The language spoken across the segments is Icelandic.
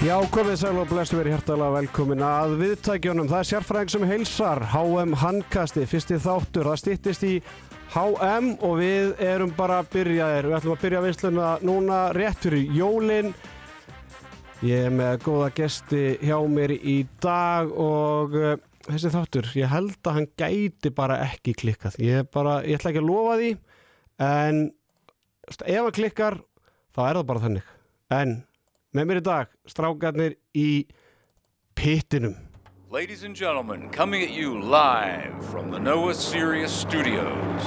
Já, komið sæl og blessu verið hjertalega velkomin að viðtækjunum. Það er sérfræðing sem heilsar, HM Handkasti, fyrsti þáttur. Það stýttist í HM og við erum bara að byrja þér. Við ætlum að byrja viðsluna núna rétt fyrir jólinn. Ég er með góða gesti hjá mér í dag og uh, þessi þáttur, ég held að hann gæti bara ekki klikkað. Ég, bara, ég ætla ekki að lofa því, en ef hann klikkar, þá er það bara þannig. En með mér í dag, strákarnir í pittinum. Ladies and gentlemen, coming at you live from the Noah Sirius Studios,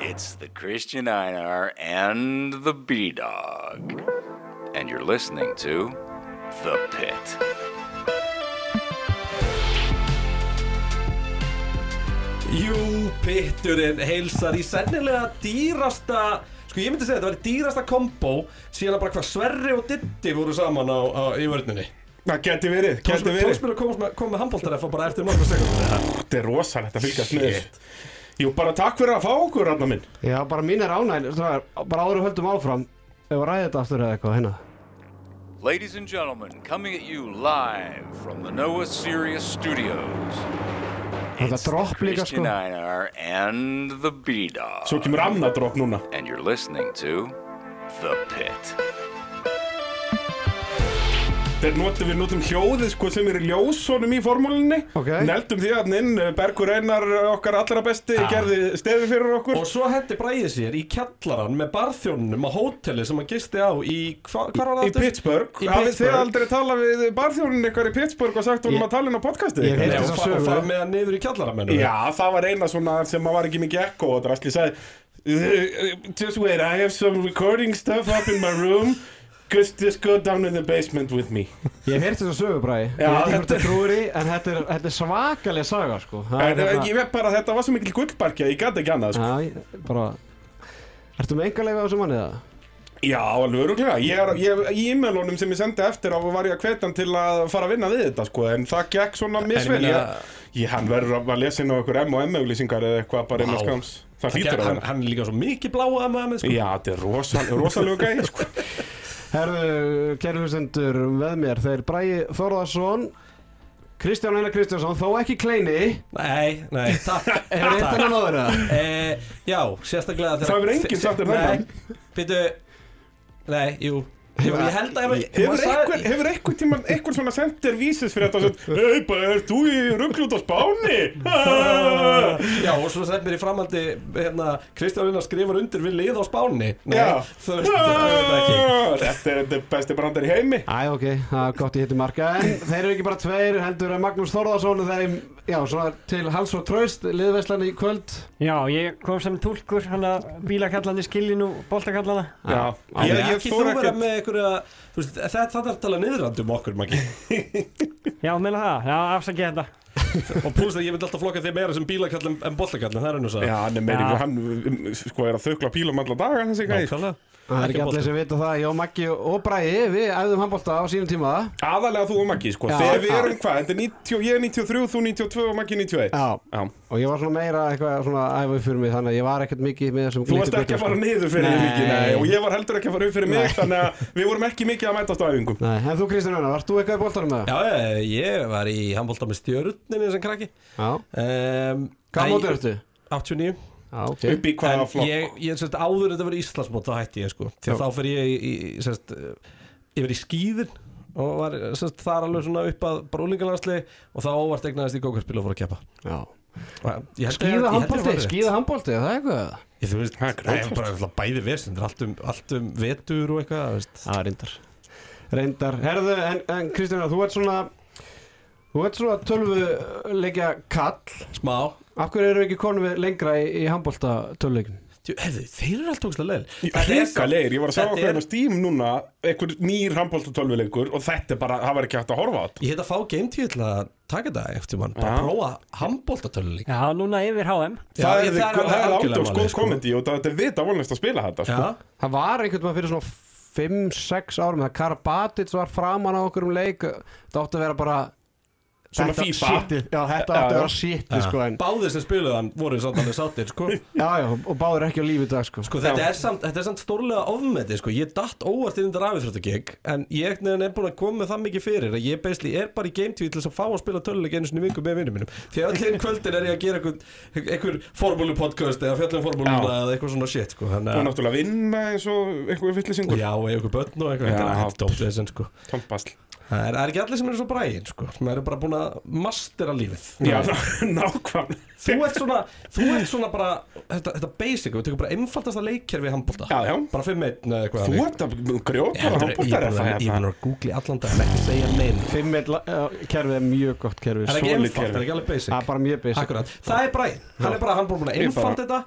it's the Christian Einar and the B Dog. And you're listening to The Pit. Jú, pitturinn heilsar í sennilega dýrasta Sko ég myndi segja þetta var dýrasta kombo síðan að bara hvað Sverri og Ditti voru saman á, á, í vörninni Það geti verið, geti verið Tónsmjör komast með, kom með handbóltarefa bara eftir nokkra sekundar Þetta er rosalegt að fylgjast með þessu. Jú, bara takk fyrir að fá okkur, Rannar minn Já, bara mín er ánægn, bara áður við höldum áfram. Ef að ræða þetta aftur eða eitthvað hérna. Ladies and gentlemen, coming at you live from the Noah Sirius Studios, Þetta it's the dropp líka sko. Christian Einar and the B Dog. Svo kemur annað drop núna And you're listening to The Pit. Þeir notum við notum hljóðið sko sem er í ljósónum í formúlinni Ok. Neldum því að inn, Bergur Einar okkar allra besti gerði stefi fyrir okkur Og svo hendi bræðið sér í kjallaran með barþjónunum á hóteli sem hann gisti á í hva, hvar var það Í aftur? Pittsburgh, Í hafið þið Pittsburgh. aldrei talað við barþjónin ykkar í Pittsburgh og sagt honum að tala inn á podcastið Ég fa sögu. og fara með hann niður í kjallaramennum Já, það var eina svona sem var ekki mikið ekko og drasli sagði "Uh, Just wait, I have some recording stuff up in my room Just, just go down in the basement with me Ég hef heyrt þess að sögu bræði. Já, Ég veit ekki hvort þetta- trúir í, en þetta er, þetta er svakalega saga sko. Er En hérna- ég veit bara að þetta var svo mikil gullbarkja, ég gæti ekki annað sko. Ertu með enga leiði á þessu manni það? Já, alveg öruglega Ég er, ég, Í e-mailunum sem ég sendi eftir á var ég að hvetja hann til að fara að vinna við þetta sko, En það gekk svona misvel Hann verður að lesa inn á einhver M og M auglýsingar eða eitthvað bara inn á skams Það hlýtur að vera hann er líka svo mikið bláa með sko. Já, þetta er rosal, rosalega gæði sko. Herðu, kæru hlustendur með mér, þeir Bræði Þórðarsson, Kristján Einar Kristjánsson, þó ekki kleini, Nei, nei, takk hefur eitt Takk. hennan áður það? Eh, já, sérstaklega Það hefur enginn sagt þér þennan. Nei, býtu Nei, jú Jú, ég held að ef Hefur einhver, hefur einhver tíma einhver svona sendir vísis fyrir þetta Hei, bara, er þú í rugglút á Spáni? Já, og svo sem mér í framhaldi hérna, Kristján Einar skrifar undir við lið á Spáni. Nei, Já. þú veist, er þetta ekki! Þetta er þetta er besti brandar í heimi. Æ, ok, það er gott ég hitti marka. En þeir eru ekki bara tveir, heldur að Magnús Þórðarsson þeim, já, svona til hals og traust liðveslan í kvöld. Já, ég kom sem túlkur hann að bílakallandi skilin og boltakallana Já, Ég, ég, ég ég þú ekkert með einhverja þú veist, þetta, þetta er að tala niðrandi um okkur Maggi. Já, meina það, já, afsakið þetta. Og pluss að ég myndi alltaf flokka þig meira sem bílakall en, en það er einu svo. Já, hann er meiri, Já. hann um, sko er að þaukla pílum alla daga þessi gæði Nákvæmlega Það er ekki allir sem vita það, já, Maggi og Bræði, við æfðum handbólta á sínum tíma. Aðalega þú og Maggi, sko, Já, þegar við já. erum hvað, þetta er 90, ég er 93, þú 92 og Maggi 91 Já, Já. og ég var svona meira eitthvað svona æfðu fyrir mig þannig að ég var ekkert mikið með þessum Þú varst ekki að fara niður fyrir þig mikið, nei, og ég var heldur ekki að fara upp fyrir mig, þannig að við vorum ekki mikið að mætast á æfingum. Nei, en þú Kristján Einar, varst þú eitthvað í bóltarum með það? Já, ég, ég var í handbólta með stjörninni sem krakki Já, um, hvað nei, mótur ertu? 89 Já, ok. Upp í En hvaða flokk? ég, ég sérst, áður þetta var Íslandsmót þá hætti ég sko. Að þá fer ég í, sérst, yfir í skýðin og var sérst, þar alveg svona upp að brúlingalandsli og þá óvart egnaðist í gókarspil og fór að keppa. Ég ég- ég að ég handbólti, það er eitthvað? Ég, þú veist, Það er það er bara alltaf bæði vesend allt um, allt um vetur og eitthvað. Það er reyndar. Reyndar, herðu, en, en Kristján þú ert svona Þú ert svona tölvuleikja kall. Smá Af hverju eru ekki konum við lengra í, í handbólta tölvuleikin? Djú, hefði, þeir eru alltaf ógslag leil Hrika leir, ég var að sjá okkur er- hérna á Steam núna einhver nýr handbóltatölvuleikur og þetta er bara, það var ekki hægt að horfa á þetta Ég heit að fá game tíu til að taka þetta eftir mann, bara Já. prófa handbóltatöluleik Já, núna yfir HM Það er, málið, góð sko. komedi og þetta er vita volnist að spila þetta sko. Það var einhvern veginn fyrir svona 5-6 árum Það Karabatic var framan á okkur um leik Það átti að vera bara Svona Þetta- FIFA. shitið, Já, þetta Já, átti að vera shitið sko en Báðir sem spiluðu hann voru alveg sáttir sko. Já, já, og báður ekki á lífi dag sko. Sko þetta er, samt, þetta er samt stórlega ofmetið sko. Ég datt óvart inn í þetta rafið En ég er búin að koma með það mikið fyrir Að ég basically er bara í game til þess að fá að spila töluleik einu sinni í viku með vinnum mínum. Því að allir kvöldin er ég að gera einhver, einhver formúlu podcast Eða fjallum formúluna eða eitthvað svona shit sko. Þannig Og að náttúrulega vinna eins og eitthvað vittlisingur Já, og einhver börn og eitthvað Það er, er ekki allir sem eru svo bræðin sko. Sem eru bara búin að mastera lífið. Já, nákvæm Þú ert svona, þú ert svona bara þetta, þetta basic, við tökum bara einfaldasta leikkerfi handbólta Já, já. Bara 5-1 eða eitthvað Þú ert að grjóta á bara- ég er handbóltar bara ég er bara að googla í allan dag en ekki segja neinn 5 kerfið er mjög gott kerfið Það er ekki Solid einfalt, það er ekki alveg basic? Það er bara mjög basic. Akkurat, það er Brian, hann er bara, hann bara búin að einfalda þetta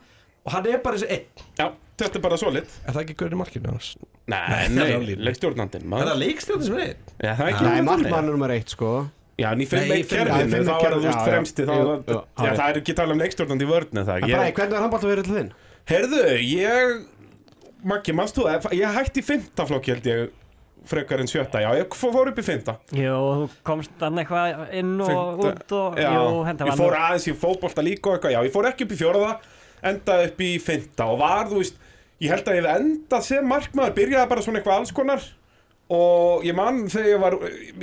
og hann er bara þessi einn. Já, þetta er bara solid. Er það ekki gaurinn í markinu hans? Nei, það er nei, leikstjórnandinn Er maður það leikstjóðin sem er einn? Já, það er ekki Nei, markmann nummer eitt sko. Já, en í fimm Nei, leik í fimm- já, í kerfinu fimm þá er veist já, fremsti það er ekki tala um leikstjórnandi í vörðni það En Ég- bara, hvernig er handbóltaverið til þinn? Heyrðu, ég Maggi, þú það? Ég hætti í fymta flokki held ég frekar en sjötta, já, ég fó- fór upp í fymta Jú, þú komst hann eitthvað inn og út og Já, jú, þetta ég var fór aðeins í fótbolta líka og eitthvað, já, ég fór ekki upp í fjóraða endaði upp í fymta og var, þú veist ég held að ég hef endað sem markmaður byrjaði bara svona eitthvað alls konar. Og ég man þegar ég var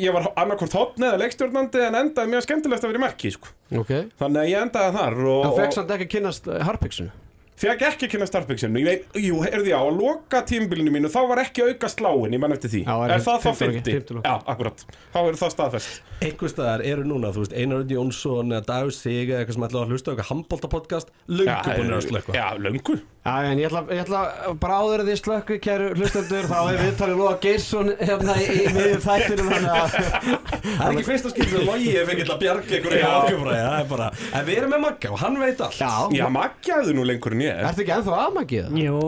ég var annarkvort hotn eða leikstjórnandi en endaði mjög skemmtilegt að vera í marki, sko. Ok. Þannig að ég endaði þar og, Það fekk samt ekki að kynnast harpiksinu Fekk ekki að kynna veit, jú, erði já, að loka tímbilinu mínu Þá var ekki auka sláin, ég mann eftir því. Já, er Er það þá fimmta loki, 50? fimmta loki. Já, akkurat. Þá er það staðfest. Einhver staðar eru núna, þú veist, Einar Örn Jónsson eða Dagur Sig eða eitthvað sem ætla að hlusta á eitthvað handbóltapodcast Löngu búin að slökka Já, löngu Já, en ég ætla, ég ætla bara áður að þið slökku, kæru hlustendur, þá er viðtalið Lóa Geirsson hérna í, í miður þættinum, þannig að Það er ekki fyrsta skil sem logi ef ekki að bjarga ykkur í Já. ákjöfræði, það er bara En við erum með Magga og hann veit allt. Já, Já, maggjaðu nú lengur en ég. Ertu ekki ennþá aðmækið það? Jú,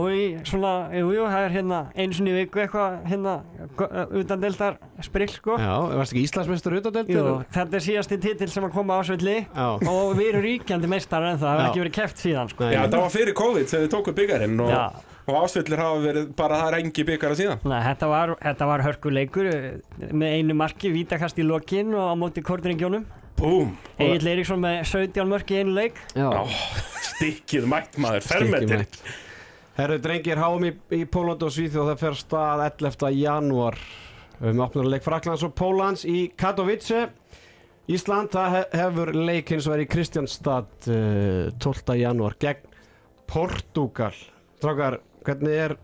svona, jú, jú, það er hérna einu sinni í viku eitthvað hérna utan deildar sprill, sko. Já, varst ekki Íslandsmeistur utan Jú, og tóku byggarinn og, Já. og ásvillir hafa verið bara það er engi byggara síðan Nei, þetta var, þetta var hörkuleikur eh, með einu marki, vítakast í lokin og á móti kortringjónum. Búm Egil Eiríksson með 17 mörk í einu leik. Já, Stikkið mætt maður, fermetir. Herru, drengir, háum í, í Póland og Svíþjóð, það fer stað 11. janúar. Við höfum opnað leik Fraklands og Pólans í Katowice. Ísland, það he hefur leik hins vegar í Kristjánstad uh, 12. janúar gegn Portugal. Strákar, hvernig er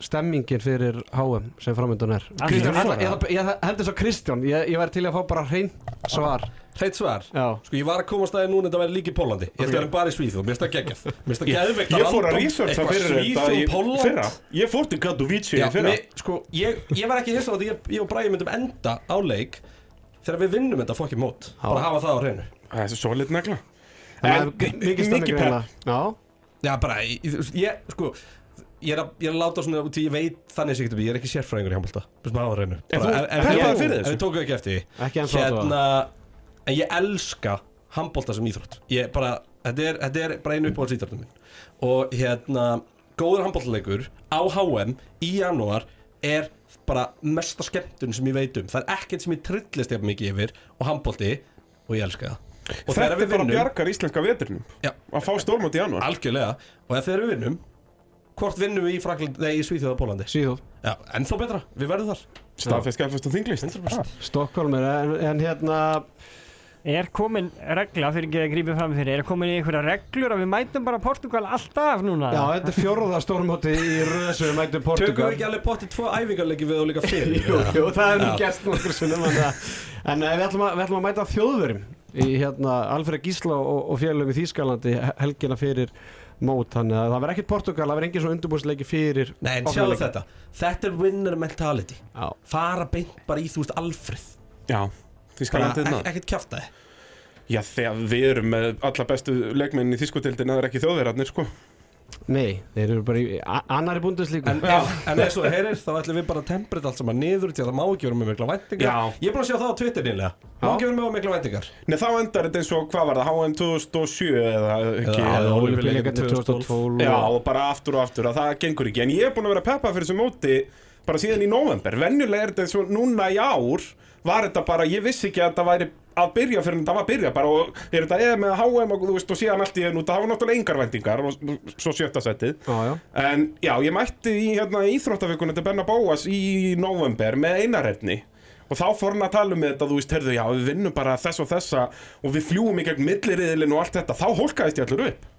stemmingin fyrir HM sem framöndan er? Kristján, ég, ég, ég held þess að Kristján, ég, ég væri til að fá bara hrein svar. Hreit svar? Já. Sko ég var að koma að staði núna þetta væri líka í Pólandi Ég held að vera bara í Svíþjóð, mér það geggjað. Mér finnst það geðveikt Ég fór að researcha fyrir þetta fyrra Ég fór til Katowice fyrra. mér, sko, ég, ég var ekki hissa á þetta ég, ég og Bræði myndum enda á leik Þegar við vinnum þetta fokkið mót. Bara hafa það á hreinu. Það Já. Bara, ég, ég- ég, sko Ég er, að, ég er að láta svona ég veit þannig sig Ég er ekki sérfræðingur í handbólta En ég- við tókum ekki eftir Ekki Hérna En ég elska handbólta sem íþrótt. Ég bara Þetta er, þetta er bara einu uppáhalds íþróttum minn Og hérna Góður handbóltaleikur Á HM Í janúar Er bara mesta skemmtun sem ég veit um. Það er ekkert sem ég trillist jafn mikið yfir Og handbólti Og ég elska það Og Þetta þegar er við bara bjargar íslenska vetrinum Já. Að fá stórmót í janúar. Algjörlega. Og þegar við vinnum Hvort vinnum við í Frakland Nei, í Svíþjóða Pólandi Svíþjóð. Já, ennþá betra. Við verðum þar. Staðfest, skælfest og þinglist 100%. Stokkólm er, en, en hérna Er komin regla, fyrir ekki að grípa fram fyrir, er komin í einhverja reglur að við mætum bara Portugal alltaf núna? Já, þetta er fjórða stórmóti í röðsum við mætum Tökum Portugal við ekki alveg pottið tvo æfingarleiki við og líka fyrir? Jú, jú, það er nú gert nokkur En, að- en eh, við, ætlum að, við ætlum að mæta þjóðverum í hérna Alfred Gísla og, og félögum í Þýskalandi helgina fyrir mót Þannig að það verður ekkert Portugal, það verður engin svona undurbúrsleiki fyrir Nei, en leiki. þetta. Þetta er winner mentality. Já, Fara beint bara í, þú veist, Alfred. Já, landið ek það. ekkert kjafta þið Já, þegar við erum með alla bestu leikmennin í þýskutildin Það er ekki þjóðverðarnir, sko nei, þeir eru bara í annari búnduslíku En, en, en eins og það heyrir, þá ætlum við bara að temperið allt saman niður Því að það má ekki vera með mikla væntingar. Já. Ég er búin að sjá það á Twitter nýlega. Má ekki vera með mikla væntingar? Nei, þá endar þetta eins og, hvað var það, HM 2007 eða ekki? Eða- Olimpíuleikarnir 2012 Já, og bara aftur og aftur að það gengur ekki. En ég er búin að vera peppað fyrir þessu móti bara síðan í november Venjulega er þetta eins og núna í ár var þetta bara, ég vissi ekki að þetta væri að byrja fyrir en það var að byrja bara og er þetta eða með HM og þú veist og síðan allt í einu það var náttúrulega engar væntingar og svo sjötta settið en já, ég mætti í hérna íþróttavíkunni til Benna Bóas í november með einarefni og þá fór hann að tala um þetta, þú veist, herðu, já, við vinnum bara þess og þessa og við fljúum í gegn milliriðilinn og allt þetta, þá hólkaðist ég allur upp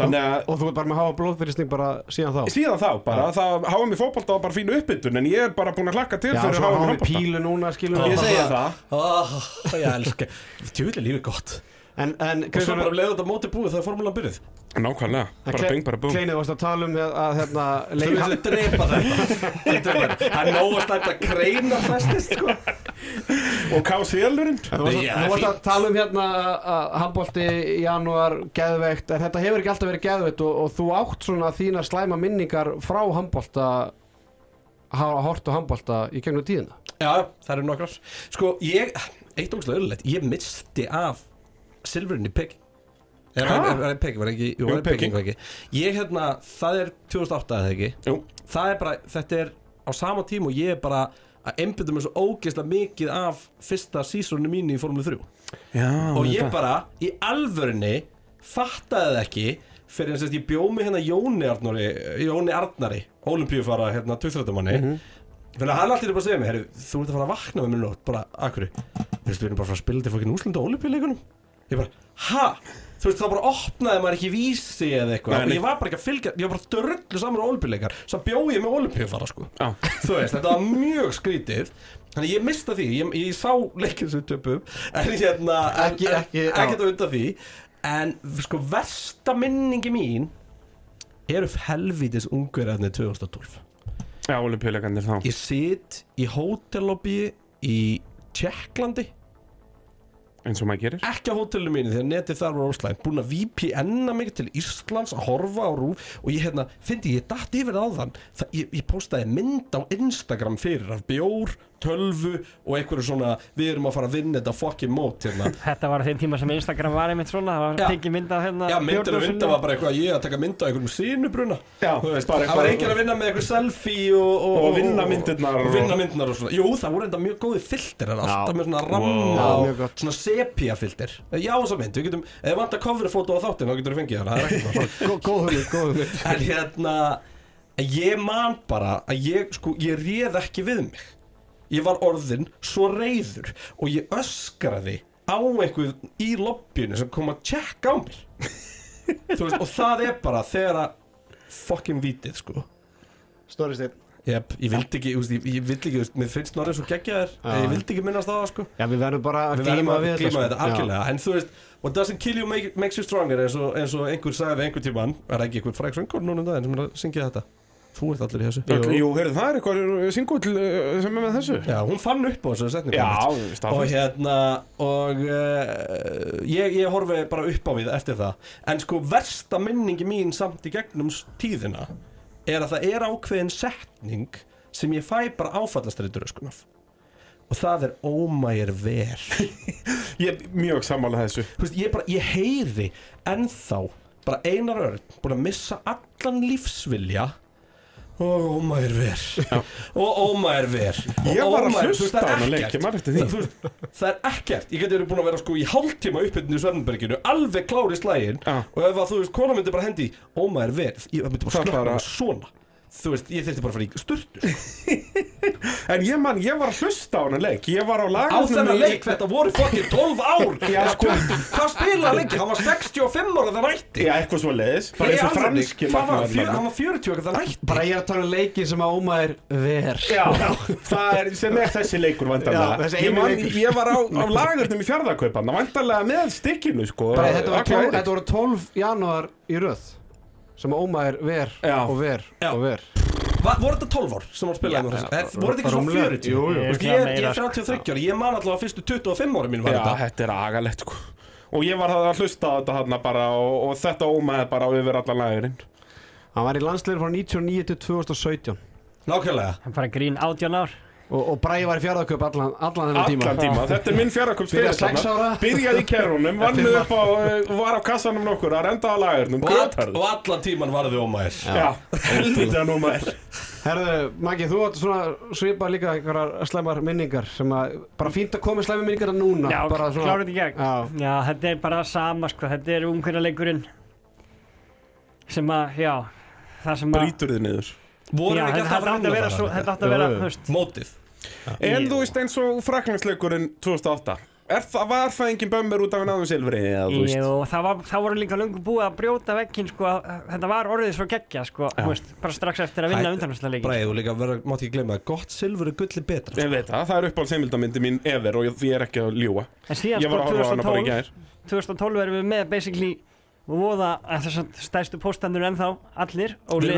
að Og þú ert bara með að hafa blóðfyrirstning bara síðan þá? Síðan þá bara, það háa mig fótbolta og bara fínu uppbytun en ég er bara búin að hlakka til Já, fyrir í hafa handbolta. pílu núna, skilur ég segja það. Ég elska Tjóðilega lífið gott En, en Og svo Kristján, bara leiður þetta móti búið þegar formúlan byrjuð. Nákvæmlega, bara bing, bara búm Kleinið varst að tala um að, að hérna, Þú veist að drepa þetta. Það er nóg að kreina flestist sko. Og Já, að, þú varst að tala um hérna að handbólti í janúar geðveikt, en þetta hefur ekki alltaf verið geðveikt og, og þú átt svona þína slæma minningar frá handbólta hafa hort á handbólta í gegnum tíðina? Já, það eru nokkrar. Sko, ég, eitt ógæslega öllulegt Ég misti af silfurinn í Peking Er Ha? það er Peking, var ekki Jú, var Peking, Peking. Ég, hérna, það er 2008 eða ekki Jú. Það er bara, þetta er á sama tíma og ég er bara að einbytta mér svo ógeðslega mikið af fyrsta sísónu mínu í Formule 3 já, og ég bara í alvörinni fattaði það ekki fyrir að ég bjó mig hérna Jóni Arnari Jóni Arnari, olimpíufara hérna 20 manni mm -hmm. Þannig að hann alltaf er bara að segja mig, herru, þú ert að fara að vakna með mér nótt, bara, akkur, við erum bara að spila til fokkin úslindu olimpíuleikunum. Ég bara, ha? Þú veist, þá bara opnaði maður ekki vísi eða eitthvað, og ég var bara ekki að fylgja, ég var bara dörrullu saman á olimpíuleikar, svo bjó ég með olimpíufara, sko. Já. Þú veist, þetta var mjög skrítið, þannig að ég mista því, ég, ég sá leikinn sem við töpum, en hérna, Ekki- ekki- ekkert á undan því, en sko, versta minningi mín eru helvítis ungverðarnir 2012. já, olimpíuleikandir þá. Ég sit í hótellobby í Tjekklandi eins og maður gerir. Ekki á hótelinu mínu þegar netið þar var óslæm Búin að VPN-a mig til Íslands að horfa á rúf Og ég hérna, fyndi ég datt yfir það áðan. Það, ég, ég postaði mynd á Instagram fyrir af bjór, tölvu og einhverju svona Við erum að fara að vinna þetta fucking mót hérna. Þetta var á þeim tíma sem Instagram var einmitt svona Það var tekið mynd af hérna Já, myndinu bjórglösunum. mynda var bara eitthvað ég að taka mynd á einhverjum sínubruna Já, Þú veist, bara Það var eitthvað- enginn að vinna með eitthvað selfie og, og, Og vinna myndirnar og, og- vinna myndirnar og svona. Jú, það voru enda mjög góði filter svona ramma Já, þess að mynd, við getum, ef við vantar coverfótó á þáttin þá getur við fengið hana, er Góð hugmynd, góð hugmynd. En hérna, ég man bara að ég, sko, ég réð ekki við mig. Ég var orðinn svo reyður og ég öskraði á einhver í lobbyinu sem kom að tjekka á mér. Þú veist, og það er bara þegar að fucking vitið, sko. Snorri Jep, ég vildi ekki, ég, ég vildi ekki, mér finnst Norris svo geggjaður Já. Ég vildi ekki minnast það, sko. Já, við verðum bara að Við verðum glíma að við glíma sko. þetta, algjörlega. En þú veist, what doesn't kill you make, makes you stronger eins og, eins og einhver sagði einhver tímann. Er það ekki einhver fræk söngur núna um daginn sem er að syngja þetta? Þú ert allir í þessu. Jú, Jú heyrðu, það er eitthvað singull uh, sem er með þessu. Já, hún fann upp á þessu setningu Já, einmitt. Og hérna, og uh, ég, ég horfi bara upp á við eftir það. En sko, versta minningi mín samt í gegnum tíðina Er að það er ákveðin setning sem ég fæ bara áfallastreitur öskunaf Og það er ómægir ver Ég er mjög sammála þessu. Veist, ég bara, ég heyri ennþá bara einar örn búin að missa allan lífsvilja og ómægir ver. Og ómægir ver. Og Ég var að hlusta á er hana leik, ekkert. ég man eftir því. Það- er ekkert, ég geti verið búin að vera sko í hálftíma uppbytinu í Svernberginu alveg klár í slægin og ef að þú veist, kona myndi bara hendi ómægir ver, ég myndi bara bara- bara... svona þú veist, ég þurfti bara að fara í sturtu sko. En ég man, ég var að hlusta á hana leik. Ég var á á lagarnum þennan leik, þetta voru fokkin 12 ár. Já, sko. hvað spilaði lengi, hann var 65 ára þegar hætti Já, eitthvað svo leiðis Bara eins og franski hvað var, þarna. hann var 40 okkar þannig hætti Bara ég er að tala um leikin sem að Óma er ver. Já, það er sem er þessi leikur Já, vandarlega þessi ég, eini man, leikur. ég var á, á lagurnum í fjárðarkaupan vandarlega með stikkinu sko. Bara þetta var, Alla 12, leiðir. þetta voru 12 janúar í röð sem að Óma er ver Já. og ver Já. og ver Va, voru þetta 12 ár sem hann spilaði með þessu? Eh, voru þetta ekki svona rúmlega. 40? Jú, jú. Ég Ég, ég er meira, 33 ára, ég man allavega fyrstu 25 ára mín var Já, þetta þetta er agalegt sko Og ég var að hlusta á þetta hann bara og, og þetta ómaði bara yfir allan lagurinn Hann var í landsleir frá 99 til 2017 Nákvæmlega Hann bara grín 18 ár og, og Bræði var í fjárðarkaup allan, allan þennan tíma. Allan tíma, þetta er minn sex ára. Byrjaði í kerrunum, vann upp á uh, Var á kassanum nokkur, að renda á lagurnum og, all, og allan tíman var þið ómæður Já, helvita nú maður. Herðu, Maggi, þú átt svona svipað líka einhverjar slæmar minningar sem að bara fínt að koma slæmar minningar núna Já, klára þetta í gegn. Já, Já, þetta er bara sama sko, þetta er umhverjarleikurinn sem að, já, það sem að Brítur þið niður. Vorum við ekki alltaf að að framlega svo, það? þetta átti að vera, þú veist Mótið En Ég- þú veist eins og fraklandsleikurinn 2008 er það, Var það engin bömmur út af náðum silfri eða þú veist? Jú, það var, það voru líka löngu búið að brjóta vekkinn sko, þetta var orðið svo geggja sko, veist, bara strax eftir að vinna undanvæmslega Bræði, þú líka mátt ekki glemma að gott silfur er gulli betra Ég veit það, það er uppáhalds heimildamindi mín ever og ég- því er ekki að ljúa En síðan Ég var sko að horfa á hana bara í 2012, gær 2012 erum við með basically voða, þess að stærstu póstandur ennþá, allir og í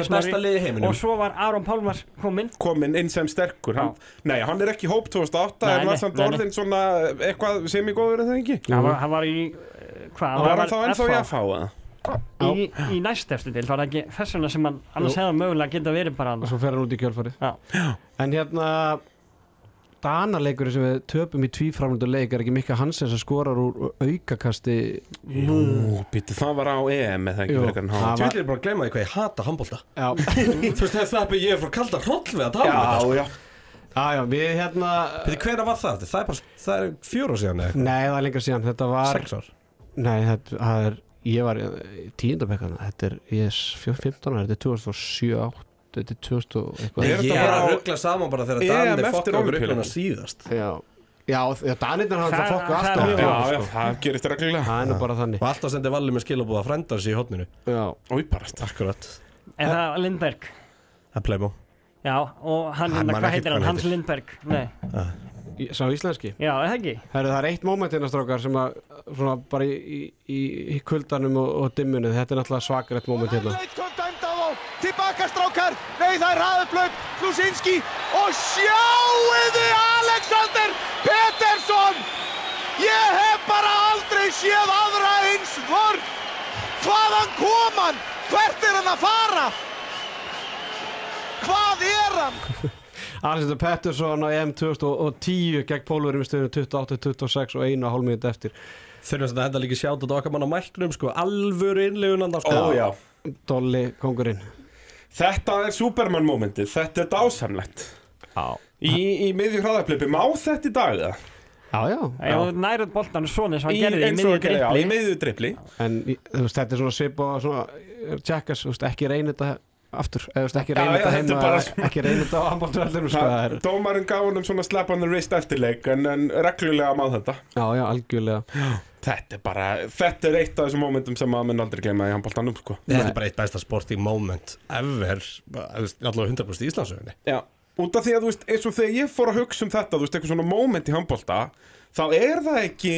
og svo var Aron Pálmar kominn. Komin inn sem sterkur. Hann, Nei, hann er ekki í hóp 2008 Nei, en var samt orðin svona eitthvað semigóður eða ekki? Hann var, hann var í eh, hvað, Var hann þá ennþá í FH. Í, í næstefstu til, var það ekki þess vegna sem hann annars Jú. hefða mögulega geta verið bara og hann svo fer hann út í kjölfarið. En hérna Danaleikurinn sem við töpum í tvíframlundu leik er ekki Mikka Hansen sem skorar úr aukakasti? Jú, býttu, það var á EM eða ekki en það hann Þú veit ég bara að glemma því hvað ég hata handbólta Já, Þú veist það er ég er frá kalda hroll við að tala um þetta Já, já já, við hérna Veitir hvernig var það? Það er bara, það er fjóru síðan eða Nei, það er lengra síðan, þetta var Sex ár. Nei, þetta það er Ég var tíundabekkan Þetta er, ég er 15 ára, þetta er 2007 8 Þetta er 2000 og eitthvað. Er Ég þetta er bara að á- ruggla saman bara þegar Danir eftir fokka okkur upp Ólympíuleikum? hérna síðast? Já, já, já Danirnar hafa Það- fokku er alltaf. Já, Já, sko. það gerist reglulega. Það er nú bara þannig. Og alltaf sendi Valli með skilabúða frendans í hotninu Já, Ói, barast Akkurat. Er það Lindberg? Það er Playmo já, og hann, Hann hvað heitir hann, hann Hans. Lindberg? Nei, í- sá íslenski? Já, er það ekki? Herru, það er eitt moment hérna strákar sem að svona bara í, í, í, kuldanum og, og dimmunni, þetta er náttúrulega svakalegt moment hérna Eitthvað dæmt á þá, tilbaka strákar, nei það er hraðuplögg, Klusinski og sjáuðu Alexander Pettersson! Ég hef bara aldrei séð aðra eins vörn! Hvaðan kom hann? Hvert er hann að fara? Hvað er hann? Alexander Pettersson á EM 2010 gegn Pólverjum í stöðunum 28-26 og hálf minúti eftir Þurfum að þetta líka sjátt að okkar mann á mæknum sko Alvöru innlegunandar sko Ó, já Dolly kongurinn Þetta er Superman momentið, þetta er dásamlegt. Já, Í, í miðju hraðaplipi, má þetta í dag það? já, já. þú nærið boltan svona eins og hann gerði í miðju já, drippli En þú veist, þetta er svona svip og svona tjekkas, þú veist, ekki reyna þetta aftur, eða þú veist, ekki Já, já, þetta þetta er heima bara svona- ekki reyna þetta á handbóltveldur sko, Dómarinn gaf honum svona slap on the wrist eftirleik en, en reglulega má þetta. Já, já, algjörlega Þetta er bara, þetta er eitt af þessum momentum sem maður mun aldrei gleyma í handbóltanum sko. Þetta er bara eitt besta sporting moment ever Allavega 100% í Íslandsögunni Já, út af því að þú veist, eins og þegar ég fór að hugsa um þetta, þú veist, eitthvað svona moment í handbólta þá er það ekki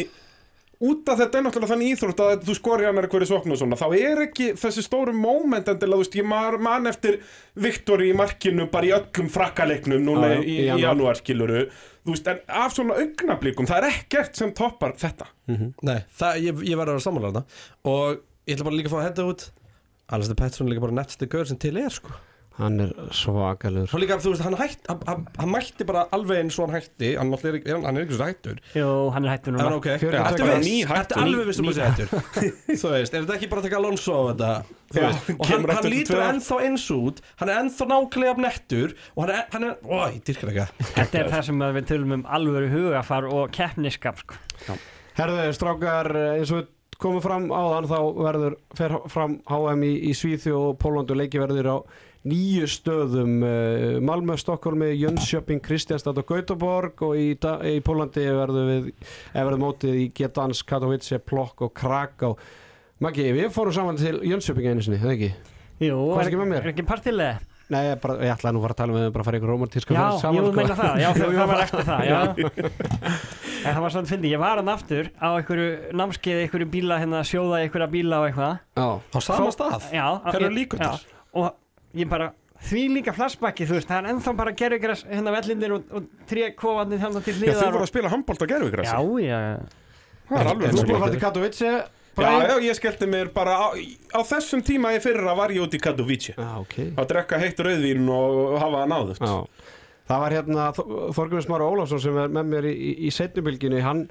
út af þetta er náttúrulega þannig íþrótt að þú skori annar hverju soknu og svona, þá er ekki þessi stóru moment endilega, þú veist, ég man, eftir Viktor í markinu bara í öllum frakkaleiknum núna í, í janúar. skiluru þú veist, en af svona augnablikum það er ekkert sem toppar þetta. Nei, það, ég, ég verður að sammála þetta Og ég ætla bara líka að fá að henda út Alistair Pettersson er líka bara nettstu gaur sem til er sko hann er svakalur. Svo líka, þú veist, hann hætt hann, hann, hann mætti bara alveg eins og hann hætti. Hann, er, er, er ekki svo hættur. Jú, hann er hættur núna. Ok, Fjörutíu og ertu tveggja. viss? Nýhættur. Ertu alveg viss um að sé hættur? Þú veist, er þetta ekki bara að taka Alonso á þetta? Veist, Og hann, lítur ennþá eins út. Hann er ennþá nákvæmlega nettur Og hann er, hann er, ó, ég dyrkar ekki þetta er það sem við tölum um alvöru hugafar og keppniskap sko. Herðu, strákar, eins og við komum fram áðan þá verður fer fram HM í, í Svíþjó og Pólandu leiki verður á nýju stöðum uh, Malmö, Stokkólmi, Jönköping, Kristjánstad og Gautaborg og í, í Pólandi verður við eða verður mótið í Gdansk, Katowice, Plokk og Kraká Maggi, við fórum saman til Jönköping einu sinni, eða ekki? jú, er, ekki er ekki partilega? Nei, ég, bara, ég ætlaði nú að fara að tala með þau bara að fara ykkur romantíska já, ferð saman, ég sko. meina það, já, það, það var eftir það já. en það var svona fyndi, ég var hann aftur á einhverju námskeið, einhverju bíla hérna, sjóða einhverja bíla og eitthvað. Já, Á sama stað? Já, Hver eru ég- líkurnar? já, og ég bara því líka flashbacki, þú veist, það er ennþá bara gerðugræs hérna vellindir og, og tré kofandir hérna til Já, þau hliðar voru að spila handbólt á gerfugrassi já, já, Það er alveg Þú búin að fara til Katowice Já, já, ég skellti mér bara á, á þessum tíma í fyrra var ég út í Katowice. Já, ok. Að drekka heitt rauðvín og hafa náðut Já. Það var hérna Þorgrunni Smára Ólafsson sem er með mér í, í, í setnubilginu hann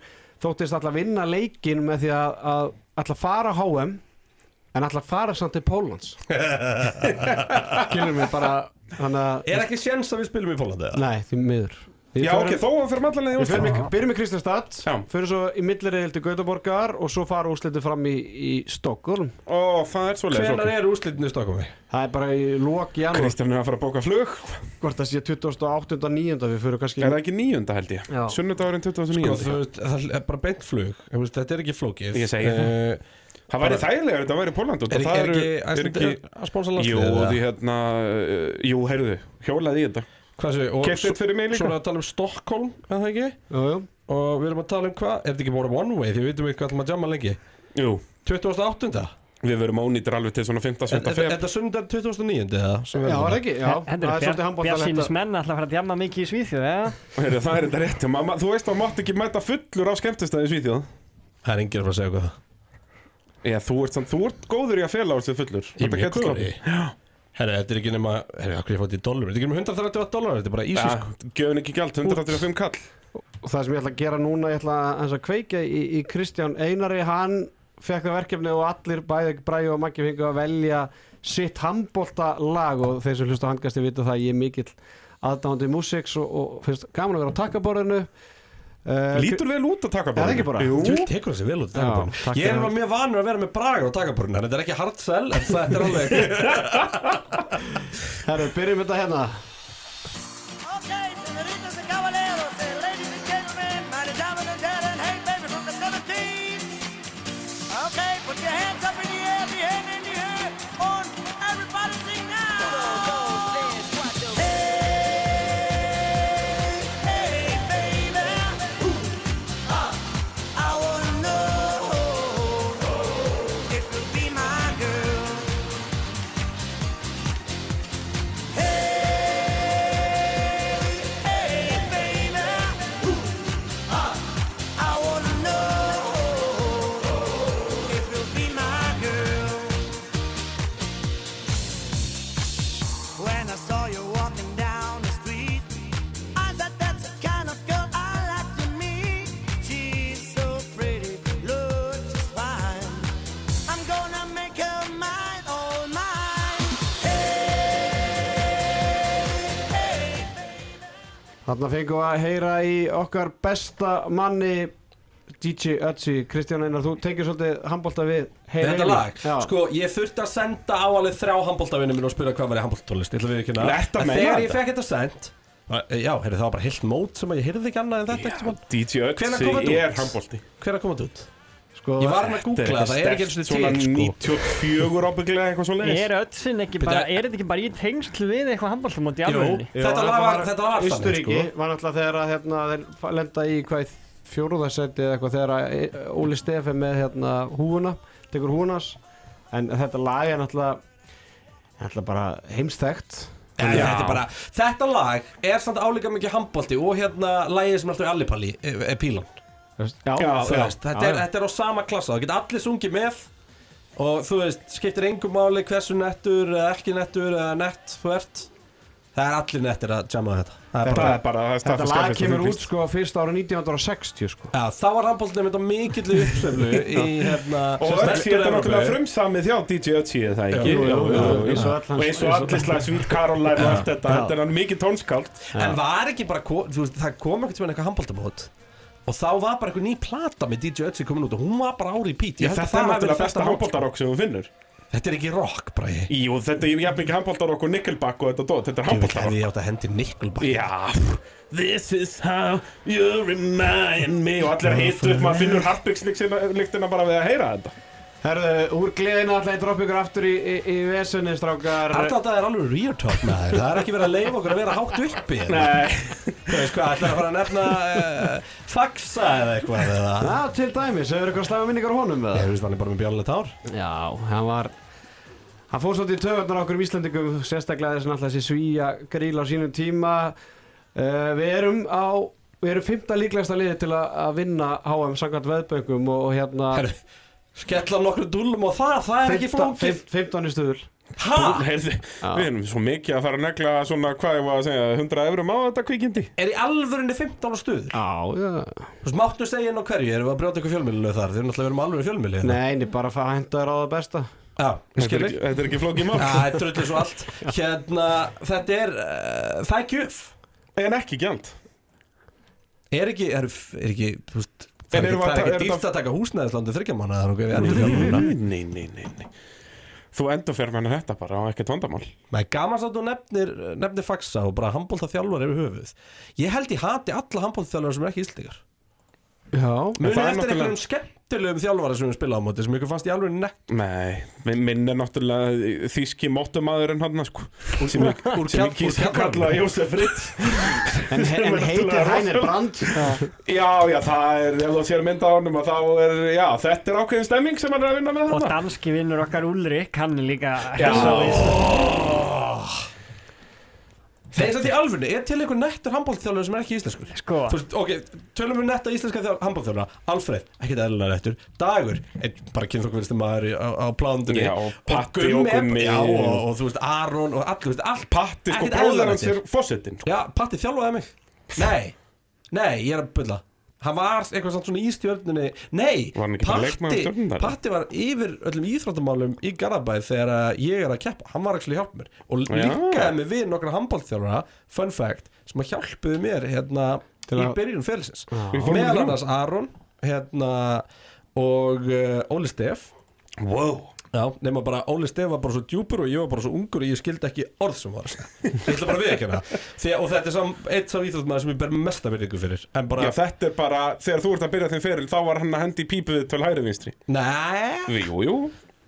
þóttist alltaf vinna leikin með því að, að alltaf fara á HM en alltaf fara samt til Póllands skilur mig bara að, Er ekki séns að við spilum í Pólandi? eða? nei, því miður Við Já, förum- ok, þó að fyrir allavega í Við fyrir úrslit með, byrjum með Kristjánstad, Já. fyrir svo í millireil til Gautaborgar og svo fara úrslitu fram í, í Stokkólm. Ó, það er svo Hvenær er úrslitinu í Stokkómi? Það er bara í lok janúar, Kristján er að fara að bóka flug hvort það sé 28. og 9. við fyrir kannski... Er það ekki nýjunda held ég? Já. Sunnudagurinn Sko, 29. þú veist, það er bara beint flug Þú veist, Þetta er ekki flókið Ég segi það. Eh, Það væri þægilega ef þetta væri Póland Er, er ekki Æslandir að spónsa Jú, landslið? því hérna uh, Jú, heyrðu, hjólaði í þetta Hvað sé, og Keypti þetta fyrir mig líka. Svo erum við að tala um Stockholm, er það ekki? Jú, jú. Og við erum að tala um hvað? Er þetta ekki bara one way? Því við veitum ekki hvað ætlum að jamma lengi Jú, 28. við verum ónýtir alveg til svona 5. Er 7. er- feb þetta sundan 2009. eða? sem við Já, erum er það ekki? Já, það er svolítið handbóltalegt Bjarsýnis að... menn ætla að fara að djamma mikið í Svíþjóð, eða? Heyrðu, Það er þetta rétt, ma, ma, þú veist að mátt ekki mæta fullur á skemmtistæði í Svíþjóð Það er enginn að fara að segja hvað það Já, þú ert, samt, þú ert góður í að fela á þessu fullur. Ég er Þetta mjög góður í. Herra, þetta er ekki nema Herra, hvað er ég fótt í dólar? Þetta er ekki nema 138 dólar Þetta er bara íslensk Já, gefin ekki gjald, 185 kall. Og það sem ég ætla að gera núna, ég ætla að, að kveika í, í Kristján Einari, hann fekk það verkefni og allir bæði Bræði og Maggi fengu að velja sitt handbóltalag og þeir sem hlusta á handgasti vita það að ég er mikill aðdáðandi músiks og, og finnst gaman að vera á takkaborðinu uh, Lítur vel út að taka Er það ekki bara? Jú, Þú tekur þessi vel út Já, takaborðinu. takk Ég er mjög vanur að vera með braga á takaborðinu Þetta er ekki hard sell En þetta er alveg Herru, byrjum þetta hérna Okay, Þarna fengum við að heyra í okkar besta manni DJ Ötzi, Kristján Einar, þú tengir svolítið handbólta við Hey Þetta lag, Já. sko, ég þurfti að senda á alveg þrjá handbóltavinnum minn og spyrja hvað var í að að meina þegar ég fekk þetta sendt Já, heyrðu, það var bara heilt mót sem að ég heyrði ekki annað en þetta ja, DJ Ötzi er handbólti Hver að koma þetta út? Sko, Ég var hann að googla, það er ekki eins og Svona til, sko. 94 ábygglega eitthvað svo leiðis Er öllsinn ekki bara, e- er þetta ekki bara í tengsl við eitthvað handbóltamót í Jú, alvegni? Jú, þetta það var, þetta þannig, Austuríki sko. var náttúrulega þegar að hérna, þeir lenda í hvað fjóruðarsæti eða eitthvað þegar að e- Óli Stefi með hérna húfuna, tekur húfunas en þetta lag er náttúrulega bara heimstækt. Þetta er bara, þetta lag er samt álíka mikið handbólti og hérna lagið sem er alltaf í Allipalli er, er Pílan Já, Já, Þú veist, þetta, er, þetta er á sama klassa, það geta allir sungið með og þú veist, skiptir engum máli hversu nettur eða ekki nettur eða nett þú ert. Það er allir nettir að jamma þetta. Það er Þetta- bara, Það er bara Þetta lag kemur út sko fyrst ára 1960 sko. Já, þá var handbóltið með mikill uppsöflu í hérna Og sem Ötzi er þetta náttúrulega frumsamið hjá DJ Ötzi eða það ekki? Jú, jú, jú, jú. eins og eins og allir slag Sweet Caroline og allt þetta Þetta er hann mikið tónskáld. En var ekki bara, ko- þú veist, það kom ekkert með eitthvað handbóltamót og þá var bara eitthvað ný plata með DJ Ötzi komin út og hún var bara ári í pít að Þetta er náttúrulega besta mót, handbóltarokk sem þú finnur. Sko. þetta er ekki rock, bræði Jú, þetta er jafn mikið handbóltarokk og Nickelback og þetta dót. Þetta er Ég veit handbóltarokk ég átt að hendi Nickelback. Já, this is how you remind me. Og allir að upp, maður finnur Harpix-lyktina bara við að heyra þetta Herðu, úr gleðina ætla ég að droppa ykkur aftur í, í, í vesenni strákar. Alltaf þetta er alveg real talk með þér Það er ekki verið að leifa okkur að vera hátt uppi Nei, Þú veist hvað, ætlaði að fara að nefna uh, Faxa eða eitthvað eða? Já, til dæmis, hefur ykkur slæma minningar honum með Ég veist hann er bara með bjálnið tár Já, hann var Hann fór svolítið í töðunar okkur um Íslandingum Sérstaklega þess að alltaf þessi svíja gríl á sínum tíma. Uh, Við erum á Við erum að, að skella nokkru dúlum og það, það er ekki flókið. 15 í stuðul. Hæ? heyrðu, við erum svo mikið að fara að negla svona, hvað ég var að segja, 100 eurum á þetta kvikindi. Er í alvörinni 15 á stuður? Já, já. Þú veist, máttu segja inn á hverju, erum við að brjóta eitthvað fjölmiðlu þar? Þeir eru náttúrulega verið með alvöru fjölmiðlu hérna. Nei, nei, bara að henda þér á það besta. Já, Þetta er þetta er ekki flókið mál. Já, það er drullið svo allt. Hérna, þetta er uh, Það er gjöf. En ekki gjald. Er ekki, er, er ekki, þú veist Það er ekki, að dýrt að taka húsnæðislandi þryggja mánu Það er okkur við endur fjármuna Nei, nei, nei, nei, nei. Þú endur fyrir með þetta bara á ekkert vandamál. Nei, gaman satt þú nefnir, nefnir faxa og bara handbólta þjálfar yfir höfuð. Ég held ég hati alla handbólta þjálfar sem er ekki íslendingar. Já, er eftir einhverjum skemmtilegum þjálfara sem við spila á móti sem ykkur fannst í alveg nekt Nei, minn, minn er náttúrulega þýski mótumadurinn hann sko, sem ég, kýs úr að kalla. Jósef Fritz. En, en heitir Hænir Brand Já, já, það er, ef þú sér mynda á honum að þá er, já, þetta er ákveðin stemming sem hann er að vinna með Og þetta danski vinnur okkar Ulrik, hann er líka Já. hessa Þeir sem því alveg, er til einhver nettur handbóltþjálfur sem er ekki íslenskur. Sko, Þú veist, ok, tölum við netta íslenska handbóltþjálfura Alfreð, ekkert eðlilega nettur. Dagur, einn bara kynþokkvinnstum maður á, á plánundunni Já, og Patti og Gummi. Já, og, og þú veist, Aron og allir, þú veist, allt. Patti, sko, eðlilega hans er nettir. fósittin sko. Já, Patti þjálfaði mig. Nei, nei, ég er að bulla Hann var eitthvað samt svona í stjörnunni. Nei, Patti? Patti var yfir öllum íþróttamálum í Garabæð þegar að ég er að keppa. Hann var ekki að hjálpa mér Og líkaði mig við nokkra handbóltþjálfara Fun fact, sem að hjálpuðu mér hérna í að- byrjun ferilsins. Við fórum Meðal annars Aron hérna, og uh, Óli Steff Wow Já, nema bara Óli Steff var bara svo djúpur og ég var bara svo ungur og ég skildi ekki orð sem var. Að segja. Ég ætla bara að viðkjöna Og þetta er sam, eitt sá íþróttmaður sem ég ber mesta virðingu fyrir. En bara, Já, þetta er bara, þegar þú ert að byrja þinn feril þá var hann að hendi pípuðið til hægri vinstri. Nei. Jú, jú,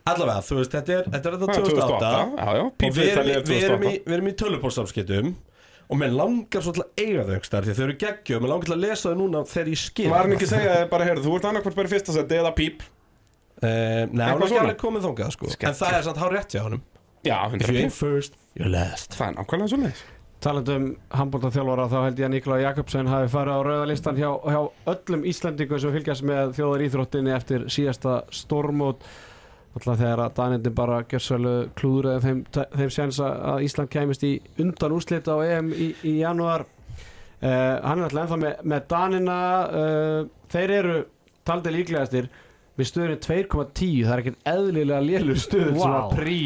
Allavega, þú veist, þetta er, þetta er þetta Það er 2008 Já, já, Og við erum, í- við erum í, 2008 við erum í tölupólsamskiptum Og mér langar svo til að eiga þau ekki Því að þau eru geggjöð, mér langar til að lesa þau núna þegar ég skil. Var hann ekki að segja bara, heyrðu, þú ert annarkvort bara í fyrsta seti eða píp nei, hún er ekki alveg komið þangað sko. En það er samt hár rétt hjá honum. Já, If 100 you ain't píp first, you're last. Það er nákvæmlega svo leiðis Talandum handbóltaþjálfara þá held ég að Nikola Jakobsen hafi farið á rauðalistan hjá, hjá öllum Íslandingum sem fylgjast með þjóðar íþróttinni eftir síðasta stormót alltaf þegar að Danindin bara gjörsvælu klúðraði þeim, þeim séns að Ísland kæmist í undan úrslit á EM í, í janúar. Uh, hann er alltaf ennþá með, með Danina. Uh, þeir eru taldi líklegastir við stöðunni 2,10 það er ekkert eðlilega lélur stöðun sem Vá. að prí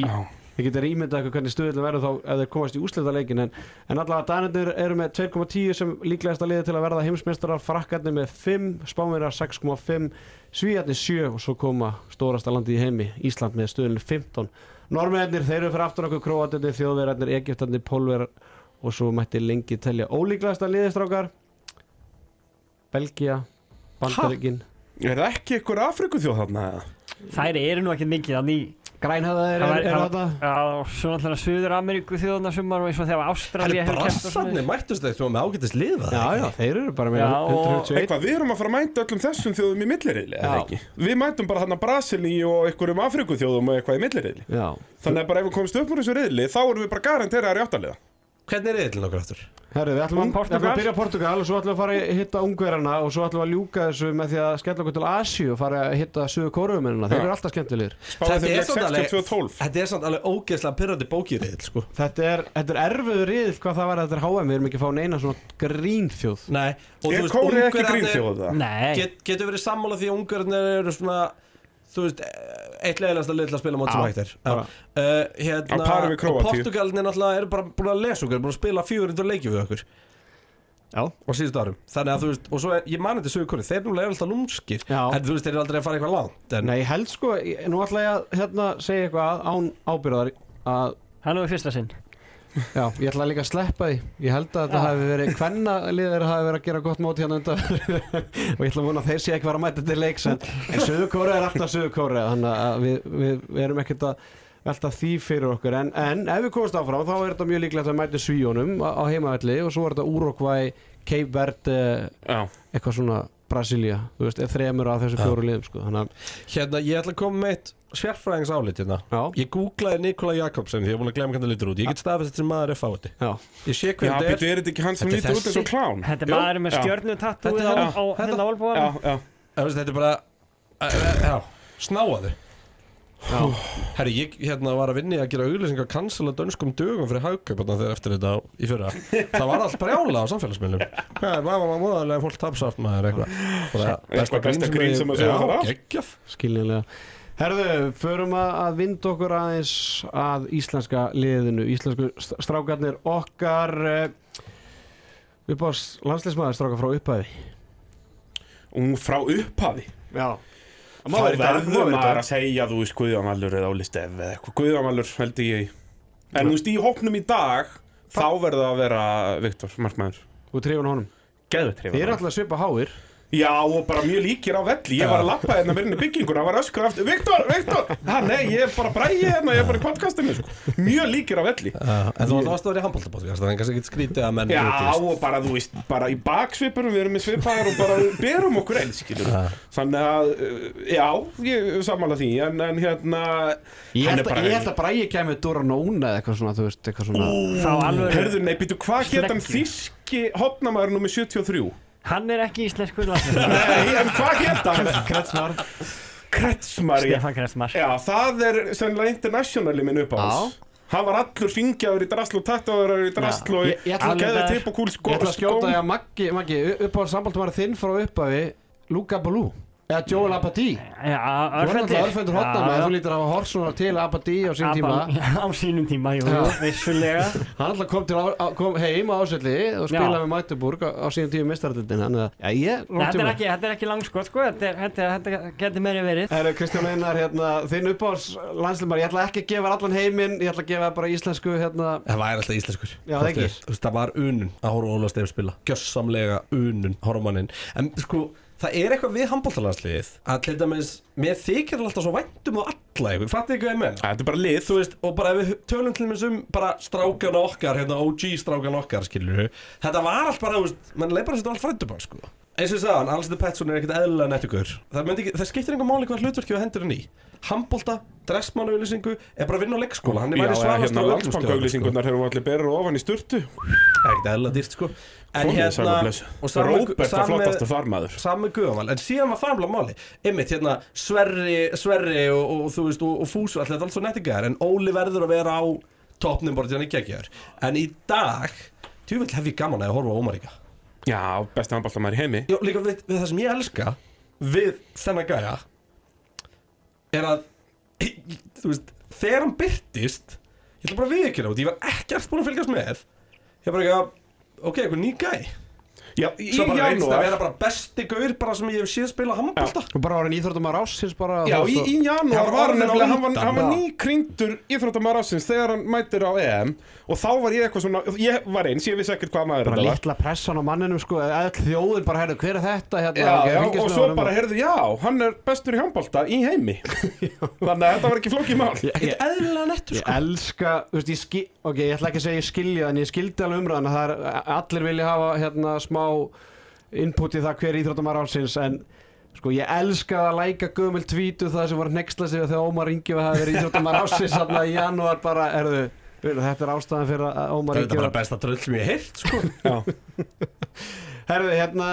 Þið getur ímyndað eitthvað hvernig stuðullin verður þá ef þeir komast í úslitaleikin en, en allavega Danirnir eru með 2,10 sem líklegast að liða til að verða heimsmeistarar frakkarnir með 5, Spánverjar 6,5 Svíjarnir 7 og svo koma stórasta landið í heimi, Ísland með stuðullin 15 Norrmennir, þeir eru fyrir aftur okkur Króatinir, Þjóðverjarnir, Egyptarnir, Pólver og svo mætti lengi telja ólíklegast að liðistrákar Belgia Bandaríkin Er það ekki ykkur Afrikuþjóð þarna? eða? þær eru nú ekki mikið Grænhöðaðir Það er, er þetta svo náttúrulega Suður Ameríku þjóðuna sumar og eins og þegar Ástralía Herri, hefur keppt og brassarnir mættust þeir sem var með ágætist liða Já, já, þeir eru bara með Já, og- 121 Eitthvað, við erum að fara að mæta öllum þessum þjóðum í ekki? Við mætum bara þarna Brasilí og einhverjum Afrikuþjóðum og eitthvað í milliriðli Já, Þannig að bara ef við komumst upp úr þessu riðli þá erum við bara garanteraðar í áttaliða Hvernig er eðlinn okkur aftur? Herru, við ætlum, að- að byrja Portugal? Og svo ætlum við að fara að hitta ungverjana og svo ætlum við að ljúka þessu með því að skella okkur til Asíu og fara að hitta sögu kóruumennina, þeir eru alltaf skemmtilegir. Leik 62-12 Þetta er samt alveg ógeðslega pyrrandi bókiriðil sko. Þetta er, þetta er erfiður riðil hvað það var að þetta er HM, við erum ekki að fá neina svona grínþjóð. Nei og Er þú veist, Kóri ekki grínþjóð það? Nei, get, Getur verið sammála því að ungverðinir eru svona Þú veist, eitt til að spila mót sem hægt er uh, hérna, og Króatíu. Portugalinir náttúrulega eru bara búin að lesa okkur Búin að spila fjögur leiki við okkur Já. Og síðustu árum Þannig að þú veist, og svo er, ég mani þetta sögur kóri Þeir núlega eru alltaf lúmskir. En þú veist, þeir eru aldrei að fara eitthvað langt en, Nei, held sko, ég- nú ætla ég að hérna, segja eitthvað án ábyrðar að, hann er fyrsta sinn já, ég ætla líka að sleppa því. Ég held að þetta Já. hafi verið hvenna liðir hafi verið að gera gott mót hérna undan. Og ég ætla að vona að þeir sé ekki vera að mæta til leiks en, en Suður Kóra er alltaf Suður Kóra þannig að við, við, við erum ekkert að velta því fyrir okkur. En, en ef við komumst áfram þá er þetta mjög líklegt að mæta svíjónum á, á heimavelli og svo er þetta Verde Já, eitthvað svona Brasilia, þú veist, er þremur af þessu Já. fjóru liðum sko, þannig að Hérna, ég ætla að koma með eitt sérfræðings álit hérna já, Ég googlaði Nikola Jakobsen því ég er búin að glemma hvernig það lítur út Ég get staðfest þetta sem maður er fáti já, Ég sé já hvernig betur, þetta er er þetta ekki hann sem Þetta er lítur út eins þessi? og klán? Þetta er Jú. maður með Já. stjörnutatúið Þetta á, er- á þetta- hérna Já, olbúanum já Þú veist, Þetta er bara uh, uh, Já, snáaðu já. Herri, ég hérna var að vinni að gera auglýsingar að cancela dönskum dögum fyrir haugkaup þarna þegar eftir þetta í fyrra. Það var allt brjála á samfélagsmiðlum. Hvað er, maður var móðarlega fólk tapsátt maður eitthvað? Bara Eitthvað besta grín sem að segja það af. geggjaf skiljanlega. Herðu, förum að, að vinda okkur aðeins að íslenska liðinu, íslensku st- strákarnir okkar uh, upp á landsleismæður strákar frá upphæði. Ung frá upphafi? Já. Þá verður maður að segja þú veist Guðjón Valur eða Óli Stef eða eitthvað Guðjón Valur held ég En þú veist í hópnum í dag Þá verður það að vera Viktor, markmaður Þú trefur honum. Geðvett Þið eru alltaf svipa háir. Já og bara mjög líkir á velli Ég var að lappa hérna með henni bygginguna Það var öskur aftur Viktor, Viktor ha, Nei, ég er bara bræði hérna Ég er bara í podcastinu sko. Mjög líkir á velli En þú varst að vera í handbóltabótt Það er kannski ekki skrítið að menn Já rútist. og bara þú veist Bara í baksvipurum Við erum með svipaðir Og bara berum okkur einn skilur Þannig að uh, Já, ég samanlega því En, en hérna Ég hann held, er að, ég held að Bræði kemur Dóra Nóna eða eitthvað svona, þú veist, eitthvað svona. Þá alveg Herðu, nei, býtu, hvað get hann Sleggi. þíski hotnamaður nummer 73? Hann er ekki íslenskur Nei, en hvað get hann? Kretsmar. Kretsmar, já. Stefán Kretsmar Já, það er sennilega internationali minn upp á hans. Hann var allur fingjaður í drasl og tattaður í drasl og Ég- ég ætla að- geði tipp og kúl sko. Ég ætla að skjóta því að Maggi, Maggi upp á sambaldumari þinn frá upphæði, Luka Balú. Eða Joel. Já, Þú er alltaf örfendur hotna með þú hafa hort svona til Apatí á sín tíma. Á sínum tíma, jú, vissulega. Hann alltaf kom, til, á, á- kom heim á ásöldi og spilaði með Magdeburg á, á síðan tíma mistaröldin. Þannig að, já, ég, Nei, Þetta er ekki, þetta er ekki langskot, sko Þetta, er- þetta, er- þetta getur meiri verið. Herru, Kristján Einar, hérna, þinn uppáðs landslimar, ég ætla ekki að gefa allan heiminn, ég ætla að gefa bara íslensku, hérna, Það væri alltaf íslenskur. Já, veist, Það var unun að horfa á Óla Steif spila. Gjössamlega unun horfmannin En sko, það er eitthvað við handbóltalansliðið Að til dæmis, mér þykir alltaf svo væntum á alla ykkur Fattu ekki hvað ég menn? Þetta er bara lið. Þú veist, og bara ef við tölum til dæmis um bara strákana okkar, hérna OG strákana okkar, skilur Þetta var allt bara, þú veist, mann leið bara að setja allt frændubán, sko Eins og hann, Alstur Pettsson er ekkert eðlilega nettugur Það, það skiptir einhver máli hvað hlutverki við hendur hann í Handbólta, dressmanauðlýsingu er bara að vinna á leikskóla. Hann er Já, væri ja, svalastur hérna á öllum landsbankauglýsingunar hefur allir berið ofan í sturtu. Það er ekkert eðlilega dýrt, sko. En hérna, og Róbert var sami- flottastur þar maður. Sami guðamal, en síðan var farmlega máli Einmitt, hérna, Sverri, Sverri og, og þú veist, og, og Fúsu, allir er allt svo nettingar En Óli verður að vera á toppnum bara til hann ekki ekki En í dag, tjúvill hef ég gaman að horfa á Ómaríka Já, besti handbóltamæður í heimi. Já, líka við, við það sem ég elska við þennan gæja er að þú veist, þegar hann byrtist ég ætla bara að viðkynna út, ég var ekkert búin að fylgjast með. Ég bara ekki að ok, eitthvað ný gæ Já, í svo bara reynst að janúar. vera bara besti gaur bara sem ég hef séð spila handbólta og bara orðin íþróttumar ásins bara. Já, þú í, veist, í janúar Já, var hann orðinn á nefnilega, hann var, undan, hann var já. nýkryndur íþróttamæður ásins þegar hann mætir á EM og þá var ég eitthvað svona, ég var eins, ég vissi ekkert hvað maður bara þetta var. litla pressan á manninum, sko, eða þjóðin bara, herru, hver er þetta, hérna, Já, ok, já, fylgjast og með svo honum bara, heyrðu, já, hann er bestur í handbólta í heimi Þannig að þetta var ekki flókið mál Ég, ég, eðlilega nettur ég sko elska, þú veist, ég skil, ok, ég ætla ekki að segja ég skilja, en ég skildi alveg umræðan að það er, allir vilja hafa, hérna, smá input í það hver íþróttumar ásins, en Sko ég elska að læka gömul tvítu það sem var nexla sig þegar Ómar Ingi var að vera íþróttumar ásins þarna í janúar bara, erðu, þetta er ástæðan fyrir að Ómar þetta Ingi er bara besta tröll sem ég heilt sko Herðu, hérna,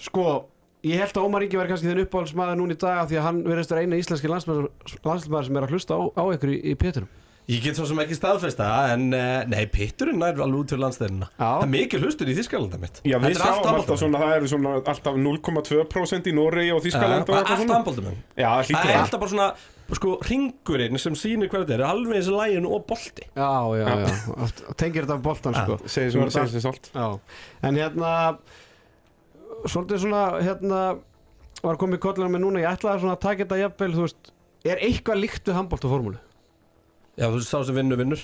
sko, ég held að Ómar Ingi verði kannski þinn uppáhaldsmaður núna í dag af því að hann verðist vera eina íslenski landsmaður sem er að hlusta á, á ykkur í, í péturum. Ég get svo sem ekki staðfesta en uh, nei, pitturinn nær alveg út fyrir landstæðina. Það er mikil hlustur í Þískalanda mitt. Já, við sjáum alltaf svona, það eru svona alltaf 0,2% í Nóri og Já, Þískaland og bara eitthvað Allt svona. handbóltumenn Já, það er það alltaf bara svona sko, ringurinn sem sýnir hvað þetta er alveg eins og lægin og bolti. Já, já, já, Oft tengir þetta af boltan, sko. Segir sem segir sem stolt Já, en hérna, svolítið svona, hérna, var komið í kollina með núna, ég ætlaði svona að taka þetta jafnvel, þú veist, er eitthvað líkt við handbóltaformúlu? Já, þú sá sem vinnur vinnur.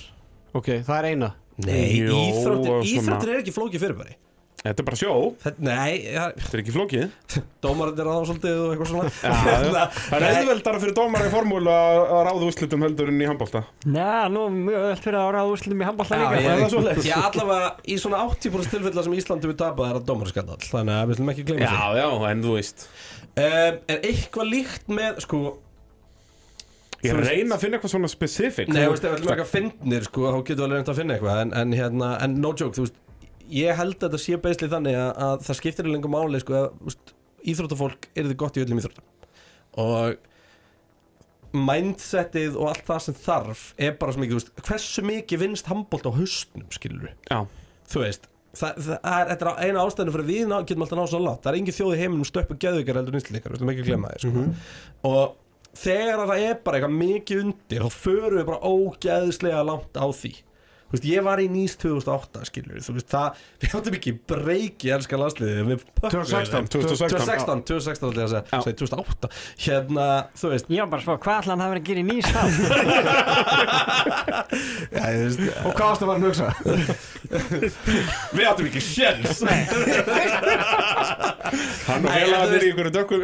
Ok, það er eina. Nei, Jó, íþróttir, svona- íþróttir er ekki flókið fyrirbæri. Þetta er bara sjó, Þetta, Nei, ja, þetta er ekki flókið. Dómarinn er aðeins svolítið og eitthvað svona. Já, já. Það er Nei. auðveldara fyrir dómar í formúlu að að ráða úrslitum heldur en í handbólta Já, nú er mjög öll fyrir að ráða úrslutum í handballa Já, líka. ég, það svoleiðis? ég allavega í svona 80% tilfella sem Íslandi við tapað er að dómarskandal Þannig að við slum ekki glemja því. já, en þú veist. Um, Er eitthvað líkt með, sko Ég reyna að finna eitthvað svona specific. Nei, þú veist, ef ætlum ekki að finnir, sko, þá getum við alveg reynd að finna eitthvað. En, en hérna, en no joke, þú veist Ég held að þetta sé beisli þannig að, að það skiptir í lengur máli, sko, að íþróttafólk er þið gott í öllum íþróttum. Og mindsetið og allt það sem þarf er bara svo mikið, þú veist, hversu mikið vinnst handbólt á haustnum, skilur við Já, þú veist Það, það er, þetta er eina ástæðinu fyrir að við ná, getum alltaf náð svo látt það er engin þjóð í heiminum stöppu geðvíkar heldur nýstleikar þegar að það er bara eitthvað mikið undir þá förum við bara ógeðslega langt á því veist, ég var í Nýs 2008, skilur þú veist, það, við áttum ekki breyki elska landsliðið, við pökkuðum 2016, þeim. 2016. 2016, 2016 ætla ég að segja, Já. segi 2008 hérna, þú veist Ég var bara svo, hvað ætla hann að vera að gera í nýs þá? já, ég veist, Og hvað að fara að hugsa? við áttum ekki sjens Hann og þú í einhverju dökkur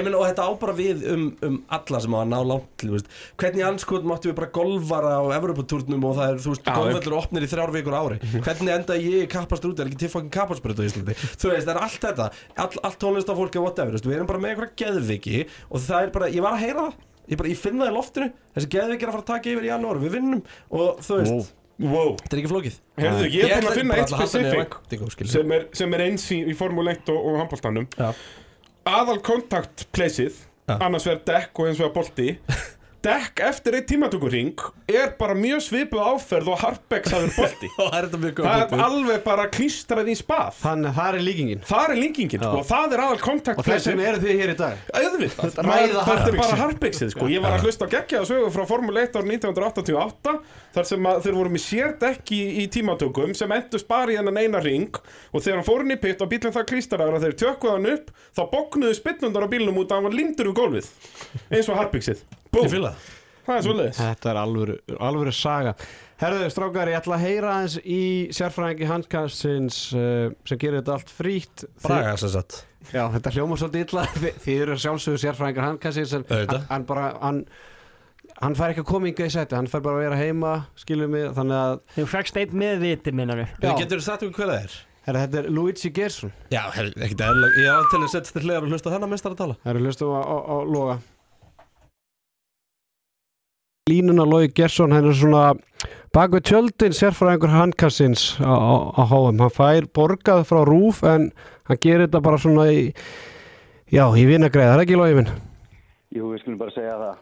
Ég meina, og þetta á bara við um, um alla sem á að ná langt. Hvernig anskot máttu við bara golfara á Evropatúrnum og það er, þú veist, golfvellur opnir í þrjár vikur ári. Hvernig enda ég í kappastrút, er ekki til fokkin kappastrút á Íslandi? Þú veist, það er allt þetta, all, allt tónlistafólk og whatever, við erum bara með einhverja geðviki og það er bara, ég var að heyra það. Ég, bara, ég finn það í loftinu, þessi geðviki er að fara að taka yfir í janúar, við vinnum og þú veist, Wow. Þetta er ekki flókið. Herðu, ég er búin ætla að finna eitt skilur. sem sem er eins í, í Formule 1 og, og handbóltanum Já. Aðal kontaktplaceið Já. annars verður dekk og eins vegar bolti Dekk eftir eitt tímatökurring er bara mjög svipuð áferð og Harpex hafður bolti. Og það er er alveg bara klístrað í spað. Þannig að það er líkingin. Það er líkingin, sko, það er aðal Og þess kontaktplaceið vegna eru þið hér í dag. Auðvitað, þetta er bara harpexið. Sko. Ég var að hlusta á geggjaða sögu frá Formule 1 árið 1988 þar sem að þeir voru með sérdekki í, í tímatökum sem endust bara í hennan eina ring og þegar hann fór inn í pitt og bílinn það klístaraður að þeir tökkuð hann upp þá bóknuðu spinnundar á bílnum út að hann var lindur við gólfið. Eins og fíla það. Er svolítið Þetta er alvöru, saga. Herðu, strákar, ég ætla að heyra aðeins í sérfræðingi handkastins uh, sem gerir þetta allt frítt. Braga sem sagt. Þið, Já, þetta hljómar svolítið illa. Þið, þið eru sjálfsögur sérfræðingar handkastins en hann bara hann, hann fær ekki að koma yngi í sæti hann fær bara að vera heima, skilum mig þannig að, Þú fækst einn með viti, minnar við. Já. Getur þú sagt um hver það er? herra, þetta er Luigi Gerson Já, hel, ekkert eðlilega Ég er alveg til að setja til hliðar og hlusta á þennan mestar að tala Það eru hlustum á, á, á loga Línuna Lói Gersson hann er svona bak við tjöldin sérfræðingur handkassins á, á, á HM hann fær borgað frá rúf en hann gerir þetta bara svona í já, í vinagreið, það er ekki Lói minn Jú, við skulum bara segja það.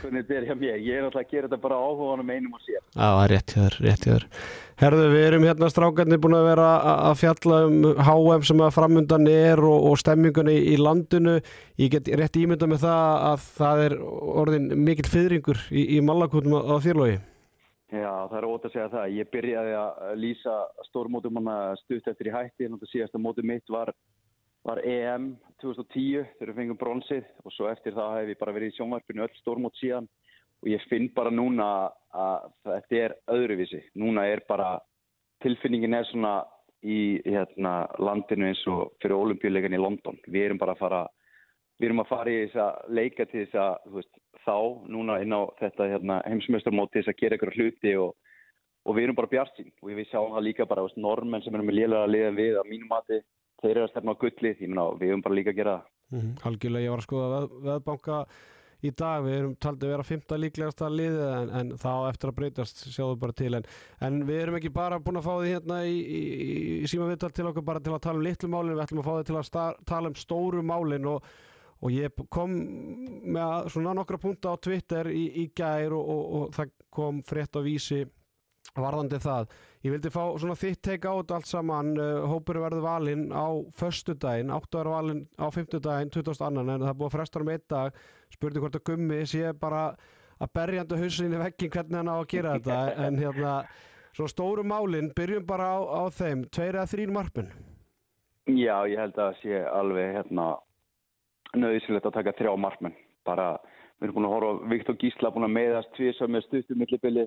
Hvernig þetta er hjá mér. Ég er náttúrulega að gera þetta bara á áhuganum einum og sér. Já, það er rétt hjá þér, rétt hjá þér Herðu, við erum hérna strákarnir búin að vera að að fjalla um HM sem að framundan er og, og stemmingunni í landinu ég get rétt ímynda með það að það er orðin mikill fyrringur í, í Malakutum á, á þýrlogi Já, það er ótt að segja það. Ég byrjaði að lýsa stórmótum hana stutt eftir í hætti. Náttúrulega síðasta mótum mitt var, var EM 2010 þegar við fengum bronsið og svo eftir það hef ég bara verið í sjónvarpinu öll stórmót síðan og ég finn bara núna að þetta er öðruvísi. Núna er bara, tilfinningin er svona í hérna, landinu eins og fyrir olimpíuleikan í London. Við erum bara að fara við erum að fara í þess að leika til þess að veist, þá, núna inn á þetta hérna, heimsmeistarmóti þess að gera ykkur hluti og, og við erum bara bjart sín og við sjáum það líka bara, veist, normenn sem erum með lélega að liða við að mínum mati, þeir eru að stefna á gulli því meina, við erum bara líka að gera það. Algjörlega, ég var að skoða veð, veðbanka í dag, við erum taldið að vera fymta líklegasta liðið en, en þá eftir að breytast sjáðu bara til. En, en við erum ekki bara búin að fá því hérna í, í, í síma viðtal til okkur bara til að tala um litlu málin, við ætlum að fá því til að sta, tala um stóru málin. Og, og ég kom með svona nokkra punta á Twitter í, í gær og, og, og það kom frétt á vísi varðandi það. Ég vildi fá svona þitt teika á þetta allt saman. Uh, hópurinn verður valinn á föstudaginn áttu að vera valinn á fimmtudaginn 22. en það er búið að fresta um einn dag. Spurði hvort að gummi sé bara að berjandi hausin í veggin hvernig hann á að gera þetta. En hérna svona stóru málin, byrjum bara á, á þeim. Tveir eða þrín marpin Já, ég held að það sé alveg hérna nöðisilegt að taka þrjá markmenn. Bara, við erum búin að horfa Viktor Gísla búin að meiðast tvisar með stuttum millibili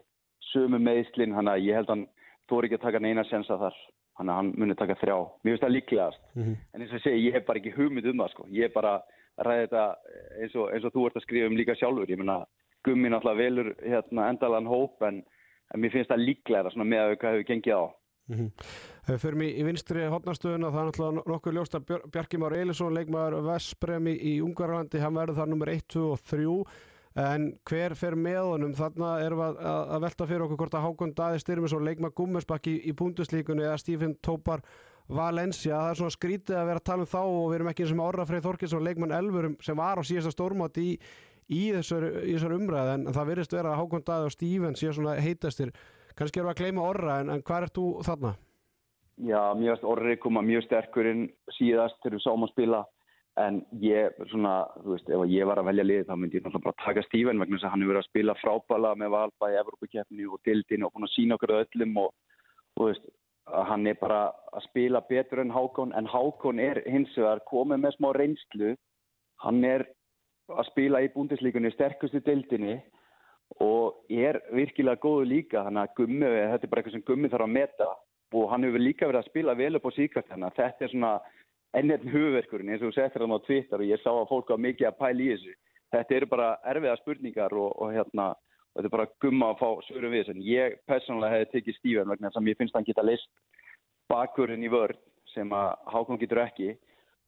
sömu meðslinn, hann að ég held hann þóri ekki að taka neina sensa þar. Hann að hann muni taka þrjá, mér finnst það líklegast. En eins og segi, ég hef bara ekki hugmynd um það sko, ég er bara ræða þetta eins og, eins og þú ert að skrifa um líka sjálfur. Ég meina, gummi náttúrulega velur hérna, endalan hóp en, en mér finnst það líklega svona með að hvað hefur gengið á. Ef við förum í, í vinstri hotnastöðuna það er náttúrulega nokkuð ljóst að Bjarki Már Eilisson leikmaður Vesprem í, Ungarlandi hann verður þar nummer 1, 2 og 3 en hver fer með honum? Þarna erum við að, að, að velta fyrir okkur hvort að Hákon Daði Styrmisson leikmaður Gummersbakk í, í búnduslíkunni eða Stephen Tópar Valencia, það er svona skrítið að vera að tala um þá og við erum ekki eins og Orra Freyð Þorkinsson leikmann Elfurum sem var á síðasta stórmátt í, í þessar, þessar umræð en það virðist vera að Hákon Daði og Stephen séu svona heitastir. Kannski erum við að gleyma Orra en, en hvað ert þú þarna? Já, mér finnst Orri koma mjög sterkur inn síðast þegar við sáum að spila en ég, svona, þú veist, ef ég var að velja liðið þá myndi ég náttúrulega bara taka Steven vegna þess að hann hefur verið að spila frábæla með Valba í Evrópukeppni og dildinu og búin að sína okkur öllum og, þú veist, hann er bara að spila betur en Hákon. En Hákon er hins vegar komið með smá reynslu. Hann er að spila í búndislíkunni sterkustu dildinni og er virkilega góðu líka. Þannig að gummi, þetta er bara eitthvað sem gummi þarf að meta. Og hann hefur líka verið að spila vel upp á síkast þannig að þetta er svona ennett hugverkurinn eins og settir hann á Twitter og ég sá að fólk var mikið að pæla í þessu. Þetta eru bara erfiða spurningar og, og hérna og þetta er bara gumma að fá svörum við þessu. Ég persónulega hefði tekið Stíven vegna að mér finnst hann geta list bakurinn í vörð sem að Hákon getur ekki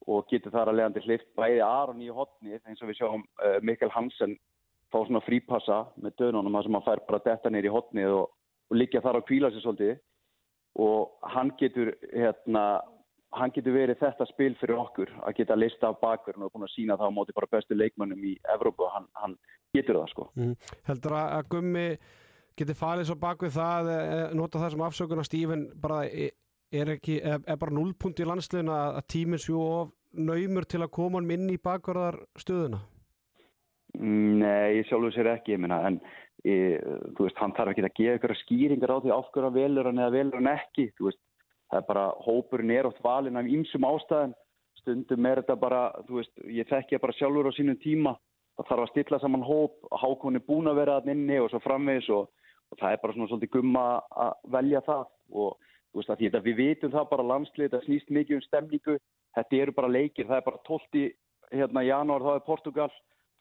og getur þar að leiðandi hlift bæði Aron í hotni eins og við sjáum uh, Mikkel Hansen fá svona frípassa með dönunum að sem hann fær bara detta neyri í hotnið og, og liggja þar á kvíla sér svolítið. Og hann getur hérna hann getur verið þetta spil fyrir okkur að geta lista af bakverðin og búin að sína það á móti bara bestu leikmönnum í Evrópu og hann, hann getur það sko. Mm. Heldur að, að Gummi geti falið svo bak við það eh, nota það sem afsökun að Stífin bara er, er ekki, er, er bara núlpunkt í landsliðin að, tíminn sjú of naumur til að koma hann inn í bakverðar stöðuna Nei, ég sjálfur sér ekki, ég minna, en e, þú veist, hann þarf ekki að gefa ykkur skýringar á því hann velur hann eða velur hann ekki, þú veist, það er bara, hópurinn er oft valinn af ýmsum ástæðum, stundum er þetta bara, þú veist, ég þekki það bara sjálfur á sínum tíma, það þarf að stilla saman hóp, hákon er búin að vera að inni og svo framvegis og, og það er bara svona svolítið gumma að velja það og þú veist, að því að við vitum það bara landslið, það snýst mikið um stemningu, þetta eru bara leikir, það er bara 12. hérna janúar, það er Portugal,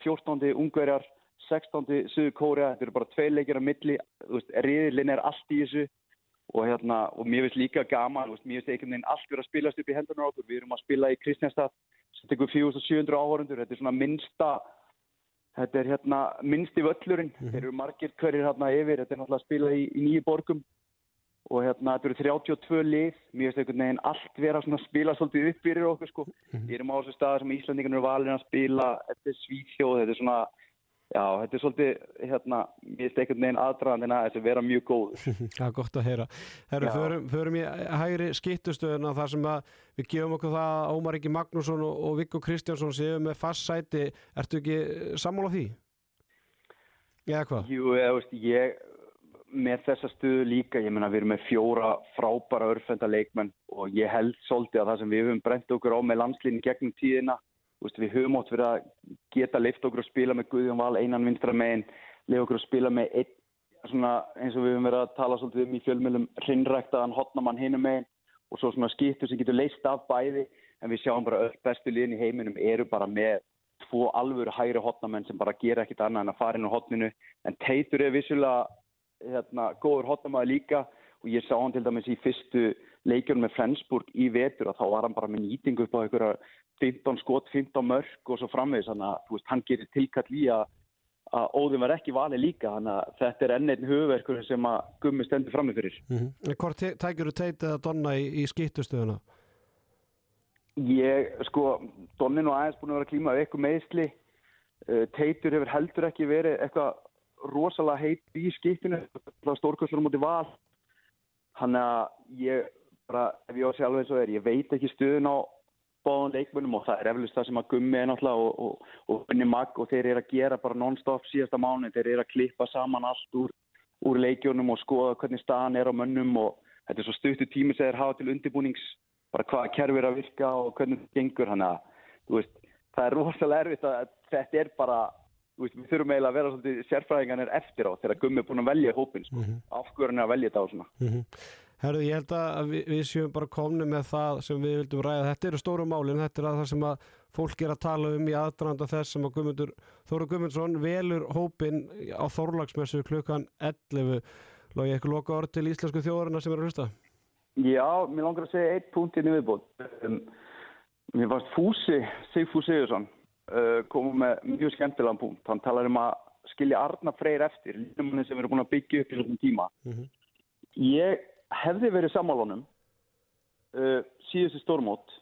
14. Ungverjar, 16. Suður Kórea, þetta eru bara tvei leikir að milli, þú veist, riðilinn er allt í þessu og hérna, og mér finnst líka gaman, veist, mér finnst einhvern veginn allt verið að spilast upp í hendunar á okkur, við erum að spila í Kristjánstad, sem tekur 4700 áhórundur, þetta er svona minnsta, þetta er hérna minnsti völlurinn, þeir eru margir hverjir hérna yfir, þetta er náttúrulega að spila í, í nýju borgum. Og hérna þetta eru 32 lið, mér finnst einhvern veginn allt svona að spila svolítið upp fyrir okkur sko, við erum á þessu staðar sem Íslandingarnir valin að spila, þetta er svíþjóð, þetta er svona, já, þetta er svolítið, hérna, mér finnst einhvern veginn aðdraðandina að þessi vera mjög góð. Það er gott að heyra. Herru, förum, förum í hægri skittustöðuna þar sem að við gefum okkur það að Ómar Ingi Magnússon og, og Viggo Kristjánsson séu með fast sæti. Ertu ekki sammála því? Eða hvað? Jú, eða, veist, ég, með þessa stöðu líka, ég meina við erum með fjóra frábæra örfenda leikmenn og ég held svolítið að það sem við höfum brent okkur á með landslínni gegnum tíðina, veist, við höfum átt verið að geta leift okkur að spila með Guðjón Val einan vinstra megin, leift okkur að spila með einn, svona eins og við höfum verið að tala svolítið um í fjölmjölum, hrinnræktaðan hotnamann hinum megin og svo svona skiptu sem getur leist af bæði, en við sjáum bara öll bestu liðin í heiminum eru bara með tvo alvöru hægri hotnamenn sem bara gera ekkit annað en að fara inn á hotninu en Teitur er vissulega hérna, góður hotnamaður líka og ég sá hann til dæmis í fyrstu leikjörn með Flensburg í vetur og þá var hann bara með nýtingu upp á einhverja 15 skot, 15 mörg og svo framvegis þannig að veist, hann gerir tilkall í að að Óðin var ekki valið líka þannig að þetta er enn einn hugverkur sem að gummi stendur frammi fyrir Mm Hvort te- tækir þú teitið að donna í, í skittustöðuna? Ég, sko, Donnin og aðeins búin að vera klíma af eitthvað meðsli. Uh, Teitur hefur heldur ekki verið eitthvað rosalega heit í stórkvæmstur á móti val. Þannig að ég, bara, ef ég á að segja alveg eins og er, ég veit ekki stöðun á báðan leikmönnum og það er eflust það sem að gummi er náttúrulega og, og, og Bunni Magg og þeir eru að gera bara non-stop síðasta mánu. Þeir eru að klippa saman allt úr, úr leikjunum og skoða hvernig staðan er á mönnum og þetta er svo stuttu tími sem þeir hafa til undirbúnings bara hvaða kerfi er að virka og hvernig þetta gengur hann að, veist, það er rosalega erfitt að þetta er bara, veist, við þurfum eiginlega að vera svolítið sérfræðingarnir eftir á þegar Gummi er búin að velja hópin, sko, af hverju hann er að velja þetta á svona. Herðu, ég held að við, við séum bara komni með það sem við vildum ræða. Þetta eru stóru málin, þetta er að það sem að fólk er að tala um í aðdraðanda þess sem að Guðmundur, Þóru Guðmundsson velur hópin á Þorlagsmessu klukkan 11. Lógi eitthvað loka orð til íslensku þjóðarina sem er að hlusta? Já, mér langar að segja eitt punkt inn í viðbót. Um, mér varst Fúsi, Sigfús Sigursson, uh, komið með mjög skemmtilegan punkt. Hann talar um að skilja Arna Freyr eftir, línumunni sem erum búin að byggja upp í þessum tíma. Ég hefði verið sammálunum uh, síðustu stórmót,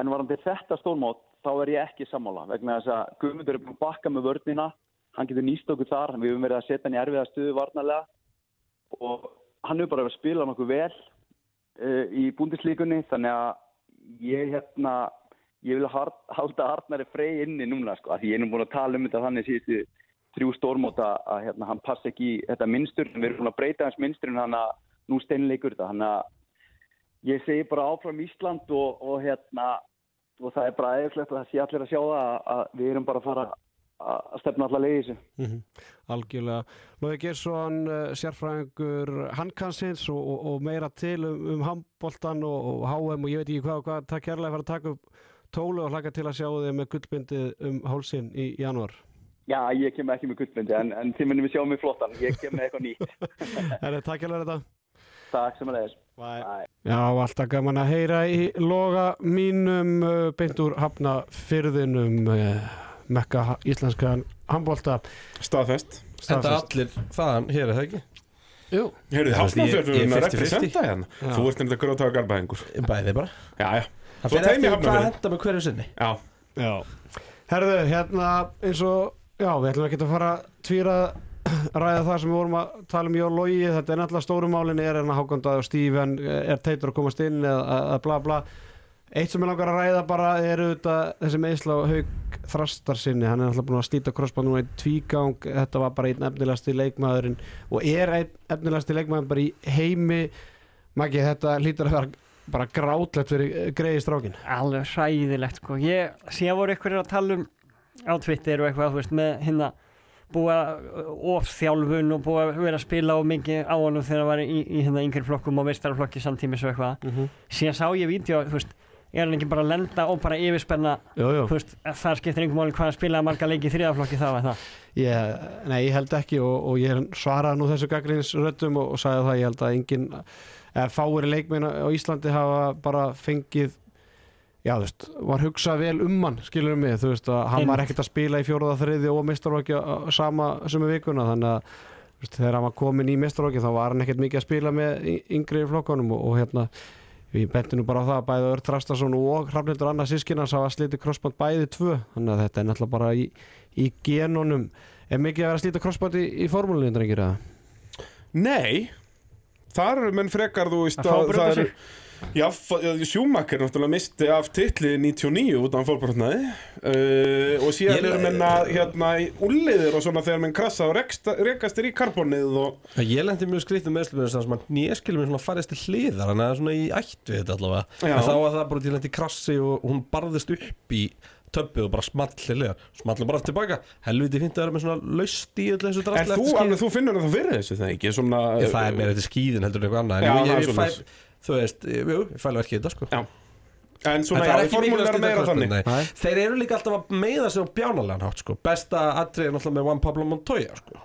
en varandi þetta stórmót, þá er ég ekki sammála vegna þess að Guðmundur er búin að bakka með vörnina, hann getur nýst okkur þar, við höfum verið að setja hann í erfiða stuðu varnarlega og hann er bara að spila nokkuð vel uh, í búndislíkunni þannig að ég hérna ég vil har, halda Arnari Frey inni núna sko, því ég er nú búin að tala um þetta þannig síðustu þrjú stórmóta að hérna, hann passa ekki í þetta minnstur, við erum búin að breyta hans minnsturinn hann að nú steinleikur þetta, hann að ég segi bara áfram Ísland og, og hérna og það er bara eðislegt að það sé allir að sjá það að, að við erum bara að fara að stefna allar leiði þessu. Algjörlega. Lóði Geirsson, uh, sérfræðingur handkansins og, og, og meira til um, um handboltan og, og HM og ég veit ekki hvað og hvað. Takk kærlega fyrir að taka upp tólu og hlaka til að sjá þig með gullbindið um hálsin í janúar. Já, ég kem ekki með guttbindi en, en þið munum við sjá mig flottan, ég kem með eitthvað nýtt. Takk kærlega þetta. Takk sem að leiðis. Bye. Já, alltaf gaman að heyra í loga mínum uh, beint úr hafna fyrðinum uh, mekka íslenskan handbolta. Staðfest Þetta allir þaðan, hér er það ekki Jú. Ég- ég er að 50-50. representa hérna. Þú ert nefnilega gróta á garbaðingur Bæði bara Já, já Það fyrir eftir hvað Hafnarfjörður henda með hverju sinni Já, Já. Herðu, hérna eins og, já, við ætlum ekki að fara að tvíra að ræða það sem við vorum að tala um í og logi, þetta er náttúrulega stórumálin er hérna Hákondaði og Stífen er teitur að komast inn eða bla bla. Eitt sem ég langar að ræða bara er auðvitað þessi meðsla á haug þrastar sinni, hann er alltaf búin að slíta crossband núna í tvígang, þetta var bara einn efnilegasti leikmaðurinn og er einn efnilegasti leikmaðurinn bara í heimi. Maggi, þetta hlýtur að vera bara grátlegt fyrir greiði strákin alveg hræðilegt sko. ég, síðan voru ykkur að tala um á Twitter og eitthvað, þú veist, með hérna ofþjálfun og búa að vera að spila og mikið á honum þegar það var í, í hérna yngri flokkum og veistarflokki samtímis og eitthvað Mhm. síðan sá ég vídeo, þú veist er hann ekki bara að lenda og bara yfirspenna Jú, jú. veist, það skiptir einhver máli hvað hann spilaði marga leiki þriðaflokki þá Ég, nei, ég held ekki og, og ég svaraði nú þessu gaggrinsröddum og, og sagði það, ég held að engin eða fáir leikmenn á Íslandi hafa bara fengið já, þú veist, var hugsað vel um hann skilur mig, þú veist, að hann var Einmitt. ekkert að spila í fjóruða þriði og mistarvaki sama sömu vikuna, þannig að veist, þegar hann var komin í mistarvaki þá var hann ekkert mikið að spila með yngri flokkanum og, og hérna Við bentum nú bara á það að bæði Ör Trastason og Hrafnildur Anna Sískinas hafa slítið crossband bæði tvö þannig að þetta er náttúrulega bara í, í genunum Er mikið að vera að slíta crossband í, í eða? nei Þar eru menn frekar, þú veist Að að brjóta sig. Já, Sjúmakir náttúrulega misti af titli 99 út af fólkbrotnaði. Uh, og síðan eru menn að hérna í úliðir og svona þegar menn krassa og rekastir í karbonið og Ég lendi mjög skrýttum meðslum með þess að nýjaskilum minn svona farist til hliðar hann er svona í ætt við þetta allavega. Já. en þá var það bara til lendi krassi og hún barðist upp í töppi og bara small hliðar smalli bara tilbaka. Helviti fínt að vera með svona laust í öllu þessu En drastli þú, alveg, þú finnur það fyrir þessu það ekki? Svona, Ég, það er meira þetta skíðin heldur en eitthvað annað. Já, en það er ég, ég. Þú veist, jú, ég fæ alveg ekki þetta sko Já. En En svona, það já, er ekki formúlin er meira þannig Nei. Þeir eru líka alltaf að meiða sig á bjánalega hátt sko. Besta atrið er náttúrulega með Juan Pablo Montoya sko.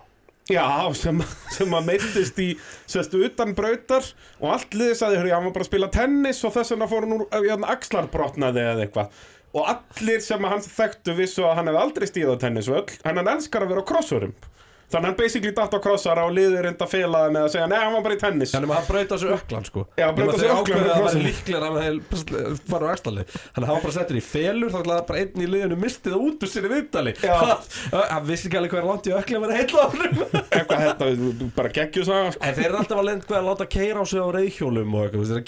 Já, sem, sem að meittist í sérstu utan brautar og allt liðið sagði, hörru, hann var bara að spila tennis og þess vegna fór hann úr hérna, axlarbrotnaði eða eitthvað og allir sem að hans þekktu vissu að hann hefði aldrei stíðað tennis og öll, en hann elskar að vera á crossurum þannig að hann basically datt á crossara og liðið reynda að fela það með að segja, nei, hann var bara í tennis. Þannig að hann brauta þessu öklan sko. Já, braut á Nema sig þeir ökklan ákveða með að væri líklega að hann fara á axlalli Þannig að hann var bara settur í felur þá ætlaði bara einn í liðinu mistið það út úr viðtali. Já. Hann vissi ekki alveg hvað er langt í ökli að vera heitla áfram eitthvað þetta, bara geggju það sko. En þeir eru alltaf að lenda að láta keira á sig á reyðhjólum og eitthvað,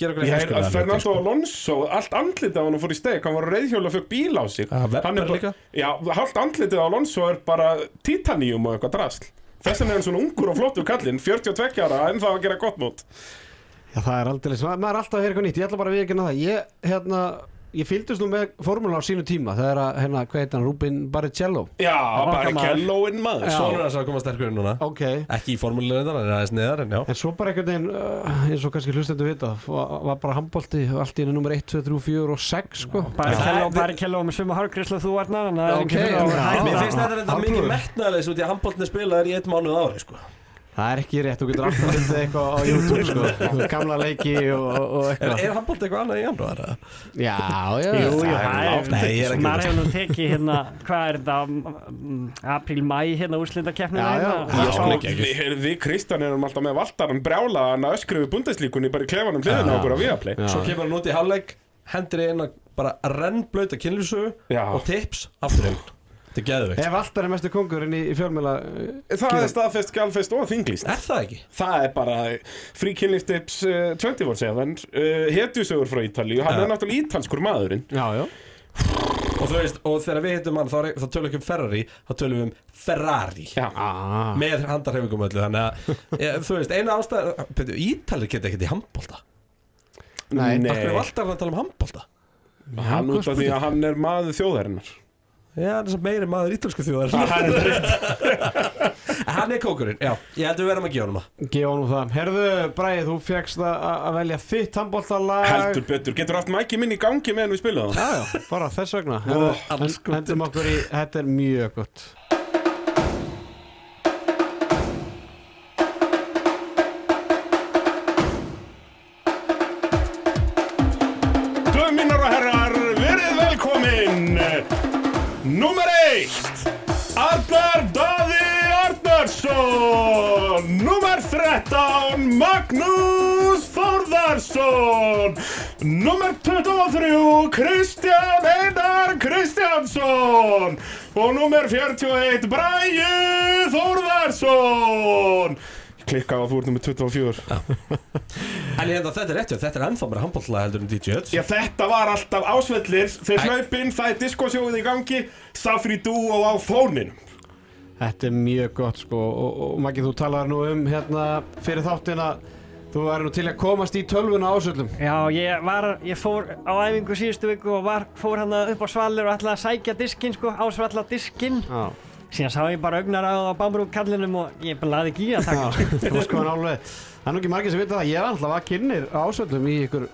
eitthvað er hann svona ungur og flottur kallinn, 42 ára, en það að gera gott mót Já, það er aldrei, maður er alltaf að heyra eitthvað nýtt, ég ætla bara að viðkynna það. Ég, hérna, ég fylgdist nú með formúla á sínu tíma þegar að, hérna, hvað heit hann, Rubin Barrichello. Já, bara maður. Svonur hans að koma sterkur inn núna Ok, Ekki í þetta, hann er aðeins neðar en já en svo bara einhvern veginn, uh, eins og kannski hlustendur vita, var, bara handbólti allt í henni nummer 1, 2, 3, 4 og 6, sko. Það- kello með sömu hárgrislu þú Arnar þannig að það er Ok, ekki fyrir já. að Mér finnst þetta mikið metnaðlegs út í að handbóltni spila er í eitt mánuð á ári sko. Það er ekki rétt, þú getur alltaf myndið eitthvað á YouTube, sko, gamla leiki og, og, og Er, eitthvað. er handbólti eitthvað annað í janúar? Já, já, Jú, jú, það er Nei, ég er ekki að hefur nú tekið hérna hvað er þetta mm, apríl, mæ hérna Já, já. hérna. Já, er Við, við Kristján erum alltaf með valdaran brjálaðan að öskrifu bundeslíkunni bara í klefanum hliðina á okkur á Já. Svo kemur hann út í hálfleik Hendur í eina bara rennblöta kynlífsögu Já. Og tips aftur inn Þetta er geðveikt. Ef alltaf er mestu kongurinn í, í fjölmjöla Það er staðfest, skjálfest og þinglýst. Er það ekki? Það er bara frí kynlýstips uh, 24-7 uh, hetjusögur frá Ítalíu, hann Já. er náttúrulega ítalskur maðurinn. Já, já. Og þú veist, og þegar við hittum hann þá, er- þá tölum við um Ferrari þá tölum við um Ferrari. Já, Ah, með handarhefingum öllu þannig að, þú veist, eina ástæð Ítalir geta ekkert í handbolta. Nei, hverju er alltaf að tala um handbolta? hann hann er maður þjóðarinnar Já, það er svo meiri maður ítölsku þjóðar. Það er rétt Hann er kókurinn, já, ég held við verðum að gefa hann það. Gefa nú það. Herðu, Bræði, þú fegst að að velja þitt handbóltalag Heldur betur, getur haft mæki minn í gangi meðan við spilum það? Já, já, bara þess vegna. Herðu, alls hend- hendum okkur í, þetta er mjög gott 13 Magnús Þórðarsson Númer 23 Kristján Einar Kristjánsson. Og númer 41 Bræi Þórðarsson Klikka á þú ert nummer 24 En ég held að þetta er rétt, já, þetta er ennþá bara handboltalag heldur en DJ Hutch Já, þetta var alltaf ásvellir. Þeir hlaupinn, það er diskosjóið í gangi Safri Dú og á fónin Þetta er mjög gott sko og, og Maggi, þú talaði nú um hérna fyrir þáttina þú væri nú til að komast í tölvuna ásöldum Já, ég var, ég fór á æfingu síðustu viku og var, fór hann upp á svalir og ætlaði að sækja diskinn sko, ásvalla diskinn. Já, Síðan sá ég bara augnar á, á bámbrú kallinum og ég bara laði ekki í að taka. já, þú sko hann alveg Það er nú ekki margir sem vita það, ég var alltaf að kynir ásöldum í ykkur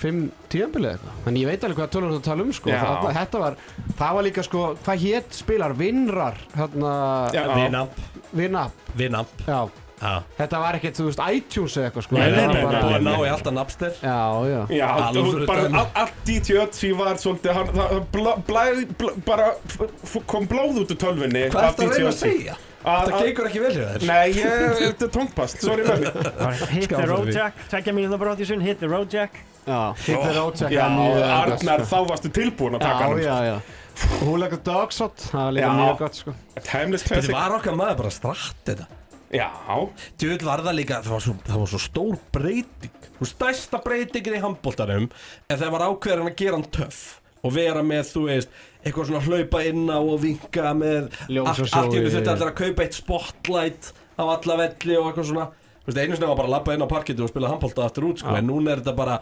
fimm tíðanbilið eitthvað. Þannig ég veit alveg hvað tölvuna þú tala um sko. Það, Þetta var, það var líka sko, hvað hétt spilar, vinnrar hérna, Já. Vinamp, vinnap Vinamp. Já, Já, þetta var ekkert, þú veist, iTunes eða eitthvað sko. Nei, Þetta nei, var nei, bara- búið að ná í alltaf napster. Já, já. Já, bara allt DJ Ötzi var svolítið hann, það, bla, bla, bla, bara f- f- kom blóð út úr tölvunni Hvað er það að reyna að segja? Að- Það að- gengur ekki vel hjá þér. Nei, ég, þetta er tóngpast, sorry með mig Hit the road jack, tvekja mínúta brot í sunn, hit the road jack. Ótsekka Já, mjög gott, Arnar, sko. þá varstu tilbúin að taka Já, hann já, já. Húlegur Dogshot, það var líka mjög gott sko. Timeless Þetta var okkar maður bara stratt þetta? Já, Djöðl var það líka, það var svo, það var svo stór breyting. Þú stærsta breytingin í handbóltanum En það var ákveðan að gera hann töff Og vera með, þú veist, eitthvað svona hlaupa inn á og vinka með Allt í sjói. þurfti allir að kaupa eitt spotlight Á alla velli og eitthvað svona. Þú veist, einu sinni var bara að labba inn á parketu og spila handbólta aftur út, sko. En núna er þetta bara,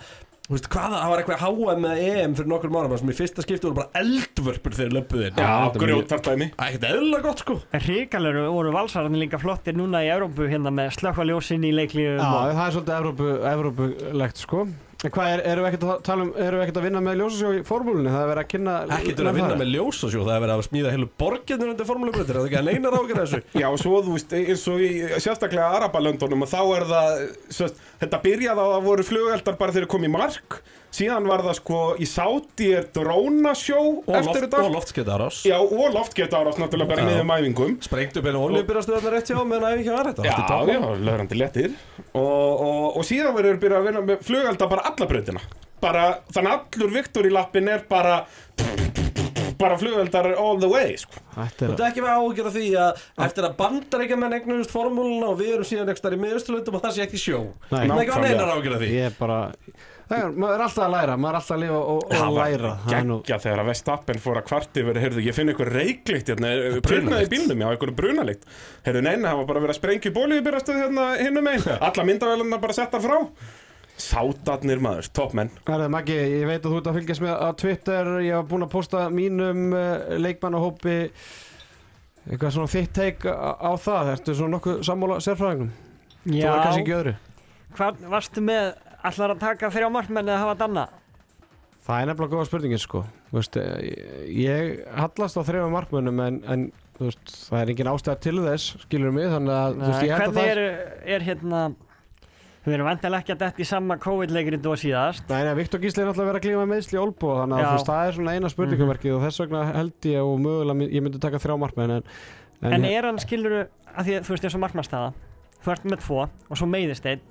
þú veist, hvaða, það var eitthvað HM eða EM fyrir nokkur árum sem í fyrsta skipti voru bara eldvörpur þegar löpuðin þetta er Ekkert eðla gott, sko. Ríkalur voru valsararnir líka flottir núna í Európu hérna með slökka ljósinn í leiklífum Já, það er svolítið Evrópu, Evrópulegt sko En hvað, er, erum við ekkert að tala um, erum við ekkert að vinna með ljósasjó í formúlunni? Það er verið að kynna Ekkert er að vinna með ljósasjó, það er verið að smíða heilu borginir undir formulebröðir, það er ekki að neina rákir þessu? Já, og svo þú veist, eins og í sérstaklega Arabalöndunum og þá er það, sérst, þetta byrjaði á að voru flugeldar bara þegar þeir kom í mark síðan var það sko í Sáti er drónasjó og, eftir loft, þetta. og loftskeitt árás Já, og loftgeta árás náttúrulega bara í Já. miðum æfingum. Sprengt upp einu oljubyrjastöðarnar rétt hjá meðan æfingi var þetta. Já, já, lögrandi lettir og, og, og síðan verður byrjað að vinna með flugelda bara alla brautina. Bara, þannig allur Viktor í lappin er bara bara flugeldar all the way sko. Þetta er Þú ert ekki með af því að eftir að bandar ekki með negnust formúluna og við erum síðan ekki í miðusturlöndum og það sé ekki sjó? Nei. Það er ekki að neina af því? Ég er bara Það er, maður er alltaf að læra, maður er alltaf að lifa og, og læra. Það er nú geggja þegar að Vestappen fór að kvart yfir heyrðu, ég finn eitthvað reyklikt hérna, brunaði í bílnum, já, eitthvað brunalikt. Heyrðu, neina, það var bara verið að sprengja í bóliðbyrjastöð hérna hinnum einn, alla myndavælunar bara settar frá. Sátarnir maður, toppmenn Herðu Maggi, ég veit að þú ert að fylgjast með á Twitter. Ég hef búin að posta mínum uh, leikmannahópi. Eitthvað svona þitt teik á, það? Ertu svona nokkuð sammála sérfræðingum? Öðru. Hvað varstu með, allar að taka þrjá markmenn eða hafa danna? Það er nefnilega góða spurningin sko Þú veist, Ég hallast á þrejum markmönnum en, en þú veist, það er engin ástæð til þess skilur mig þannig að þú veist, að Hvernig er, er hérna, við erum vantilega ekki að detta í sama COVID-leikrit og síðast. Nei, nei, Viktor Gísli er að vera að klíma með meðsli í Olbo þannig að þú það er svona eina spurningamerkið og þess vegna held ég og mögulega ég myndi taka þrjá markmenn en, en, En er hann skilur, að því að þú veist eins og markmannstæða, þú ert með tvo og svo meiðist einn,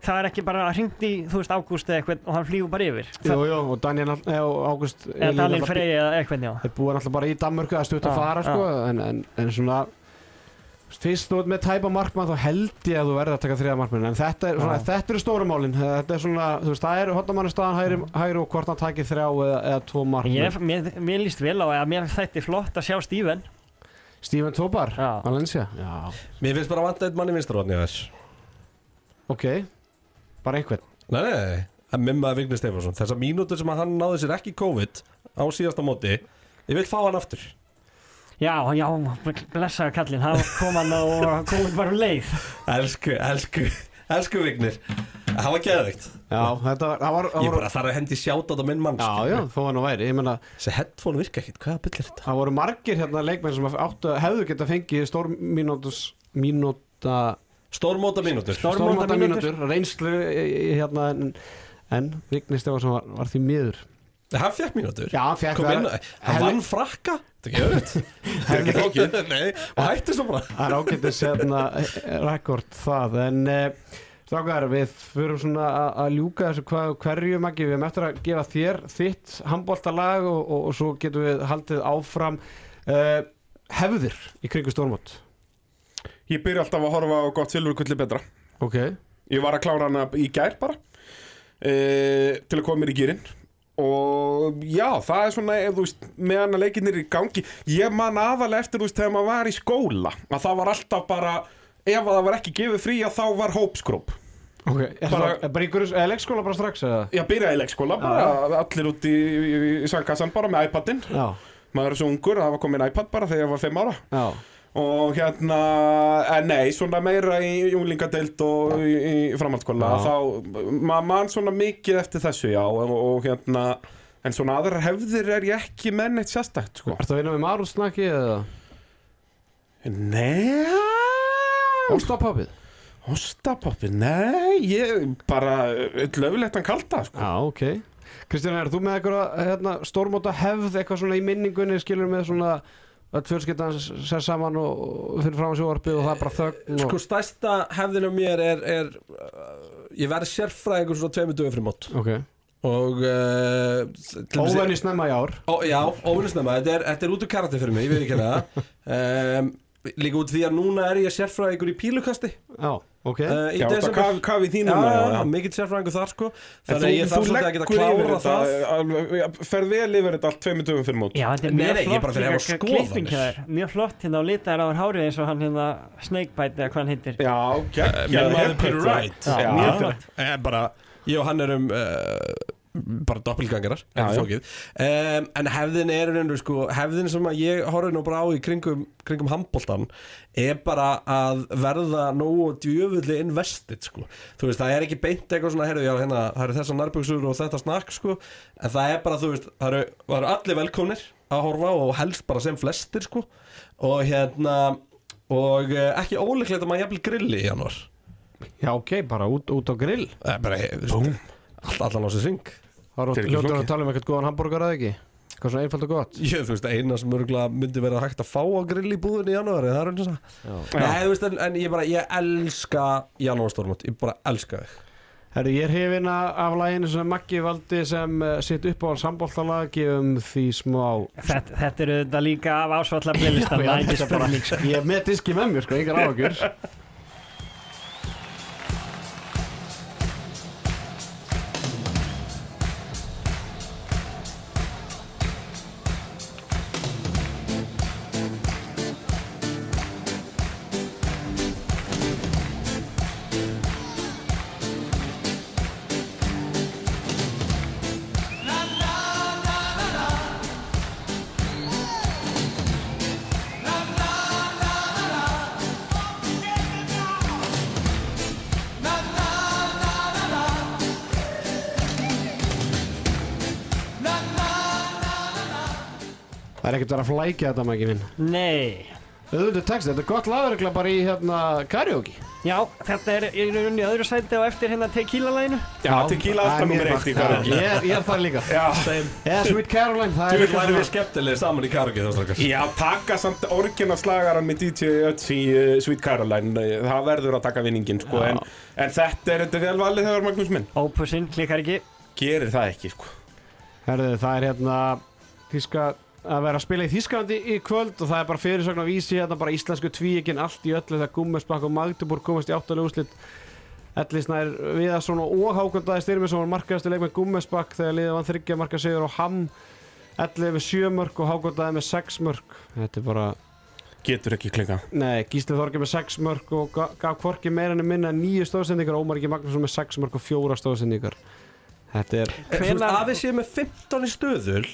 það er ekki bara hringt í, þú veist, ágúst eða eitthvað og hann flýgur bara yfir. Jú, jú, og Daniel og Ágúst Eða Daniel Frey eða eitthvað, já. Þeir búa náttúrulega bara í Danmörku að stutt að fara sko en, en, en svona Fyrst þú ert með tæpa markmann þá held ég að þú verður að taka þriða markmann En þetta er, svona, þetta eru stórumálin Þetta er svona, þú veist, það er hotnamannu staðan hægri, hægri og hvort hann takir þrjá eða, eða tvo markmann Ég, mér, mér líst vel á að mér þætti flott að sjá Steven. Steven Tobar, Já. Valencia? Já, Mér finnst bara að vanta eitt mann í vinstarotni þess ok Bara einhvern? Nei, nei, nei, að mimma Vigni Stefansson Þessar mínútur sem að hann náði sér ekki COVID á síðasta móti Ég vil fá hann aftur. Já, já, blessaður kallinn, hann kom hann og komið bara um leið. Elsku, elsku, elsku Vignir. Það var geðveikt. Já, þetta var, það var, það Ég voru, bara þarf að hendi sjáta á minn mann Já, sko. já, þó hann nú væri. Ég meina, Þessi headphone virka ekkert, hvaða byll er þetta? það voru margir hérna leikmenn sem áttu, hefðu geta fengið stórmínútus mínúta Stórmóta mínútur Stór- stórmóta mínútur. reynslu hérna en, en Vigni Stefansson var, var því miður. Hann fekk mínútur? Já, hann fekk það- hann vann frakka? Er Það er ekki Nei, og hætti svo bara. Það er ágættis hérna, rekord það en eh, strákar við fyrir svona að- að ljúka þessu hvað, hverju maggi við erum eftir að gefa þér þitt handbóltalag og, og, og svo getum við haldið áfram uh, hefðir í kringu stórmót Ég byrja alltaf að horfa á gott silfurkulli betra. Ok. Ég var að klára hana í gær bara e, Til að koma mér í gýrin Og já, það er svona ef veist, meðan að leikinnir í gangi Ég man aðalega eftir, þú veist, þegar maður var í skóla Að það var alltaf bara Ef að það var ekki gefið frí að þá var hópskróp. Ok, er Bara- bara, bara ykkur, leikskóla bara strax eða? Ég byrjaði leikskóla, bara allir út í, í, í sangkassan bara með iPadin. Já, Maður er svo ungur, það var komin iPad bara þegar ég var 5 ára. Já, Og hérna, en nei, svona meira í júlingadeild og í, í framhaldsskóla. Þá, maður man svona mikið eftir þessu, já Og, og hérna, en svona aðrar hefðir er ég ekki með neitt sérstætt, sko Ertu að vinna með Marúsnaki eða? Nei, Óstapapið? Ostapoppi, nei, ég bara, löfilegt hann kalda, sko Já, ok Kristján, er þú með eitthvað hérna, stórmóta hefð, eitthvað svona í minningunni skilur með svona að fjölskyldan sér saman og, fyrir fram á sjóarpið og það er bara þögn og... Sko stærsta hefðin á mér er, er uh, Ég verði sérfræðingur svona tveimur dögum fyrir mót. Ok, Og uh, óvenni snemma í ár. Ó, Já, óvinnisnæma, þetta er, þetta er út úr karakter fyrir mig, ég veit ekki það. Um, Líka út því að núna er ég sérfræðingur í pílukasti. Já, ok. Uh, Já, það kaf, kaf í þínum já. mikill sérfræðingur þar sko. Þannig að ég þarf svolítið að geta klára það alveg, ja, Ferð vel yfir þetta allt tveimur dögum fyrir mót. Já, þetta er mjög flott skoðanir. klipping. Mjög flott hérna á litaðar áður hárið eins og hann hérna Snakebite eða hvað hann heitir. Já, er- flott. Eh, bara, Ég og hann erum uh, bara doppelgangarar um, En hefðin er reynur, sko, hefðin sem ég horfði nú bara á í kringum, kringum handbóltan er bara að verða nógu djöfulli invested sko. Þú veist, það er ekki beint eitthvað svona heyrðu, já, hérna, það eru þessar nærbjöksur og þetta snakk sko. en það er bara, þú veist, það eru, það eru allir velkomnir að horfa og helst bara sem flestir sko. og hérna og uh, ekki ólíklegt að maður jafnvel grilli í janúar Já, ok, bara út, út á grill Það bara, þú veist, allt, allan á sér syng flókið. að tala um eitthvað góðan hambúrgar eða ekki? Hvað svona einfalt og gott? Ég, þú veist, eina sem örgulega myndi vera hægt að fá á grill í búðinni í janúari, það er eins og það Nei, þú veist, en, en ég bara, ég elska janúarstórmót, ég bara elska þig. Herri, ég er hefina af læginu sem Maggi valdi sem uh, sitt upp á sambóltalag gefum því smá Þetta, þetta eru þetta líka af ásvallar playlistan Já, já, Það ekki þetta bara- spurning sko. Ég er með diski með mér, sko, engar áhugjur Það er ekkert verið að flækja þetta, Maggi minn. Nei. Auðvitað text, þetta er gott lagurikla bara í hérna karaoke. Já, þetta er í rauninni öðru sæti og eftir hérna tequila-læginu Já, tequila alltaf nummer eitt í karaoke. Ég er- ég er það líka. Já, Eða Sweet Caroline, það Þú er vil líka væri við skemmtilegir saman í karaoke þá strakkar Já, taka samt orginalslagaran með DJ Ötzi í uh, Sweet Caroline. Það verður að taka vinningin sko, en, en þetta er þetta er vel valið þegar Magnús minn. Opusinn klikkar ekki. Gerir það ekki sko. Herðu, það er hérna Þíska að vera að spila í Þísklandi í kvöld og það er bara fyrirsögn að vísi hérna bara íslensku tvíegin allt í öllu þegar Gummesbakk og Magdeburg komast í áttalega úslit Ellisnær Viðarsson og Hákondaði Styrmisson var markaðasti leik með Gummesbakk þegar liðið vann þryggja marka sigur og Ham Ellið með sjö mörg og Hákondaði með sex mörg þetta er bara, Getur ekki klinga nei, Gísli Þorgi með sex mörg og ga- gaf hvorki meira en minna en nýju stóðsendingar og Ómar Ingi Magnússon með sex mörg og fjóra stóðsendingar þetta er veist, að við séum með 15 í stöðul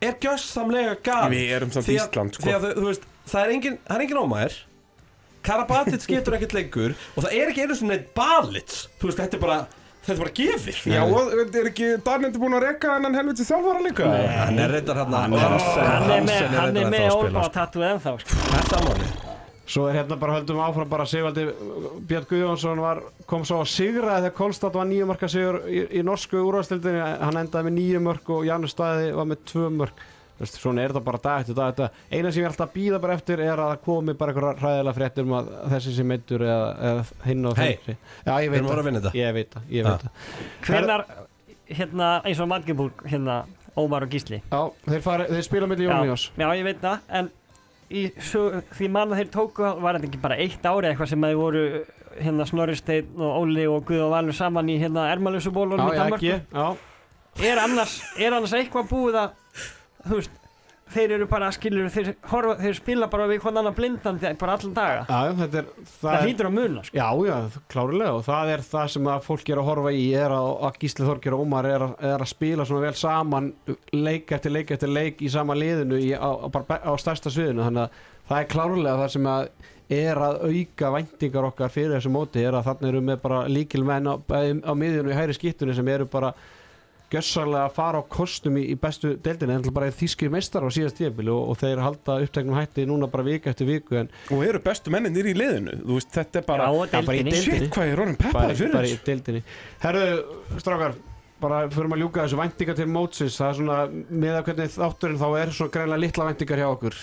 er gjössamlega gal Við erum samt Ísland sko. að þú- veist, það er engin, það er engin ómæður Karabatic getur ekkert lengur og það er ekki einu sinni neitt balits Þú veist, þetta er bara, þetta er bara gefir Já, og er ekki Darnendi búin að rekka hennan helviti þjálfara líka? Hann er reyndar hann Hann er- Hann er með, hann er með Olma tattoo ennþá sko. Það er samanli Svo er hérna bara höldum áfram bara Sigvaldi Björn Guðjónsson var, kom svo að sigraði þegar Kolstad var nýju marka sigur í, í norsku úrvastildinni hann endaði með nýju mörg og Janus Staði var með Veist, svona er þetta bara dag eftir dag. Eftir eina sem ég alltaf að býða bara eftir er að það komi bara eitthvað ræðilega fréttir um að þessi sem meittur eða, eða hinn og þessi. Já, ég veit að þetta. Ég veit það, ég Ja. veit það. Hvenar, hérna, eins og Magdeburg, hérna, Ómar og Gísli? Já, þeir, fari, þeir spila milli Já, Jóníós já, ég veit það, en í, svo, því mann að þeir tóku, var þetta ekki bara eitt ári eitthvað sem að þeir voru hérna Snorri Steinn og Óli og Guð og Valur saman í hérna Ermalösubólunum í Danmarku er annars, er annars eitthvað búið að þú veist, þeir eru bara skilur, þeir, horfa, þeir spila bara við hvern annan blindandi bara allan daga Já, er það, er- hlýtur að muna sko. Já, já, klárlega og það er það sem að fólk er að horfa í er að, að Gísli Þorgir og Ómar er að, er að spila svona vel saman leik eftir leik eftir leik í sama liðinu í, á, á, bara á stærsta sviðinu þannig að það er klárlega það sem að er að auka væntingar okkar fyrir þessu móti er að þarna eru með bara líkil menn á, á miðjunu í hæri skýttunni sem eru bara gjössalega að fara á kostum í, í bestu deildinni en bara þýskir meistar á síðast tíðabili og, og þeir halda uppteknum hætti núna bara vika eftir viku en Og eru bestu menninir í liðinu? Þú veist, þetta er bara Já, bara í deildinni. deildinni. Shit, hvað er orðin bara, peppari fyrir bara í þessu? deildinni. Herðu, strákar bara fyrir að ljúka þessu væntingar til mótsins. Það er svona, með að hvernig þátturinn þá er svona greinlega litla væntingar hjá okkur.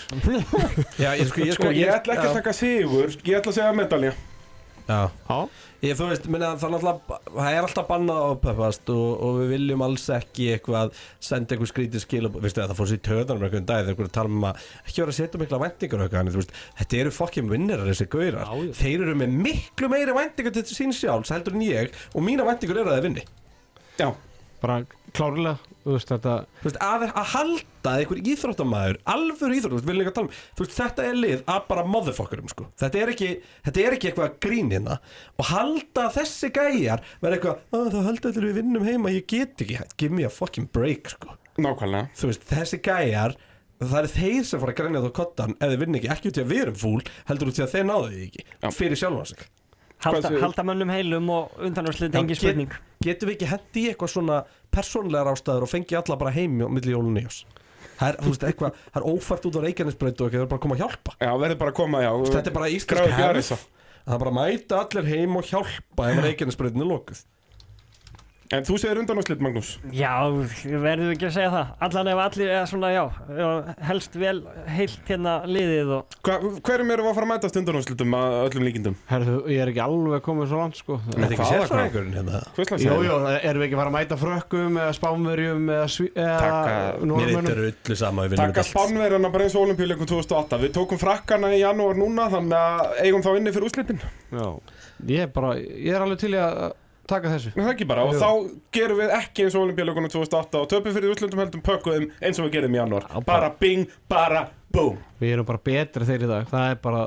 Já, ég sko, ég Sko, ég ætla ekki að taka sigur Ég ætla að segja medalja Já, Já, Ég, veist, minna, það, er það er alltaf bannað að ápeppast og, og við viljum alls ekki eitthvað senda eitthvað skrítið skil og veistu, það fór sér í töðanum einhvern dag þegar einhverju tala um að ekki vera að setja mikla veist, þetta eru fokkin vinnerar þessi já. þeir eru með miklu meiri væntingar til sín sjálfs heldur en ég og mína væntingar eru að þeir vinni. Já, bara klárlega þú veist þetta Þú veist, að, að halda einhver íþróttamæður alvör íþrótt, þú veist, vil líka tala um þetta er lið að bara motherfuckerum sko. þetta, er ekki, þetta er ekki eitthvað grín hérna og halda þessi gæjar verða eitthvað, að það halda allir við vinnum heima ég get ekki, give me a fucking break sko. veist, þessi gæjar það eru þeir sem fara að grænja þá kottan ef þeir vinna ekki, ekki út í að við erum fúl heldur út í að þeir náðu því ekki, Já. fyrir sjálfa sig halda, halda mönnum heilum og undanúrslit Já, engin get- spurning. getum við ekki hendi í eitthvað svona persónlegar ástæður og fengi alla bara heim á milli jólun nýjós það er, þú veist, eitthvað, það er ófært út á Reykjanesbreytu og það er bara að koma að hjálpa. Já, verður bara að koma, já. Þetta er bara íslensk hefð. Það er bara að mæta allir heim og hjálpa ef Reykjanesbreytin er lokuð En þú segir undanúrslit, Magnús. Já, verðum við ekki að segja það. Allan ef allir, eða svona, já helst vel heilt hérna liðið og Hva, Hverjum við að fara að mætast undanúrslitum að öllum líkindum? Herðu, ég er ekki alveg komið svo langt sko. Þetta er ekki Hvaða sérfræðingurinn hérna? Hvað slags Jú, er jú, erum við ekki að fara að mæta frökkum eða spánverjum eða, Taka- Mér eitthvað öllu sama við Takka þetta allt. spánverjana bara eins og olimpíuleikum 2008 Við tókum frakkana í janúar núna Þannig að eigum þá inni fyrir úrslitin. Já, ég er bara, ég er alveg til í að taka þessu. Það er ekki bara, og þá gerum við ekki eins og olimpíuleikunum 2008 og töpum fyrir úrslitum heldum pökkuðum eins og við gerum í janúar. Já, bara- Bara bing, bara boom. Við erum bara betri þeir í dag. Það er bara,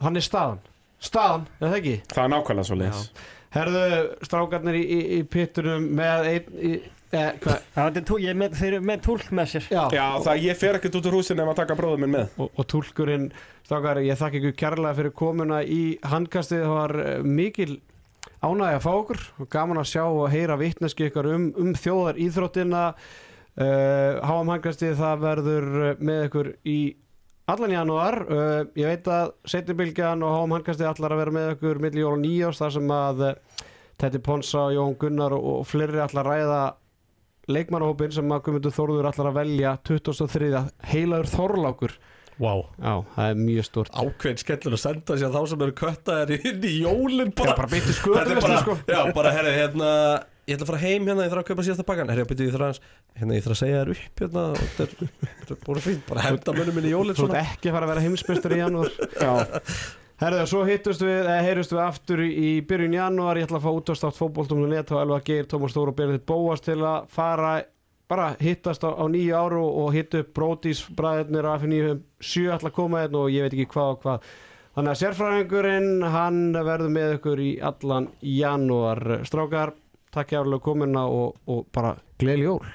hann er staðan. Staðan, er það ekki? Það er nákvæmlega svo leiðis Herðu, strákarnir í, í, í pittunum með einn í, eh, hvað? já, með, þeir eru með túlk með sér. Já, Já, það ég fer ekkert út úr húsin ef að taka bróðum minn með. Og, og túlkurinn strákar, ég þakka ykkur kærlega fyrir komuna í handkastið, það var eh, mikil ánægja að fá okkur. Og gaman að sjá og heyra vitneski ykkur um, um þjóðar íþróttina uh, háam handkastið það verður eh, með ykkur í allan janúar. Uh, ég veit að setjubilgjan og háam handkastið allar að vera með ykkur milli jól og nýjás þar sem að uh, Tetti Ponsa, Jón Gunnar og, og fleiri allar ræða leikmannahópin sem að Guðmundur Þórður allar að velja 2003. heilaður Þorlákur Vá. Já, það er mjög stort Ákveðin skellur að senda sér þá sem eru köttaðir inn í jólinn er bara beinti Þetta er skötu bara, sko. já, bara herri, hérna ég ætla að fara heim hérna, ég þarf að kaupa síðasta pakkan. Herra, byrju, ég þarf að, hérna, ég þarf að segja þér upp hérna, og þetta er, þetta er búin fínt. Bara henda mönnum minni í jólinn Þú ert svona. ekki að fara að vera heimsbestur í janúar. Já, Herðu, svo hittust við, eða heyrust við aftur í byrjun janúar, ég ætla að fá útastátt fótboltum.net og og bara hittast á, á nýju áru og hitta upp Bródís bræðirnir af nýju sjö ætla að koma hérna og ég veit ekki hvað og hvað. Þannig að sérfræðingurinn hann verður með ykkur í allan janúar. Strákar, takk jáfnilega komuna og, og bara gleðli jól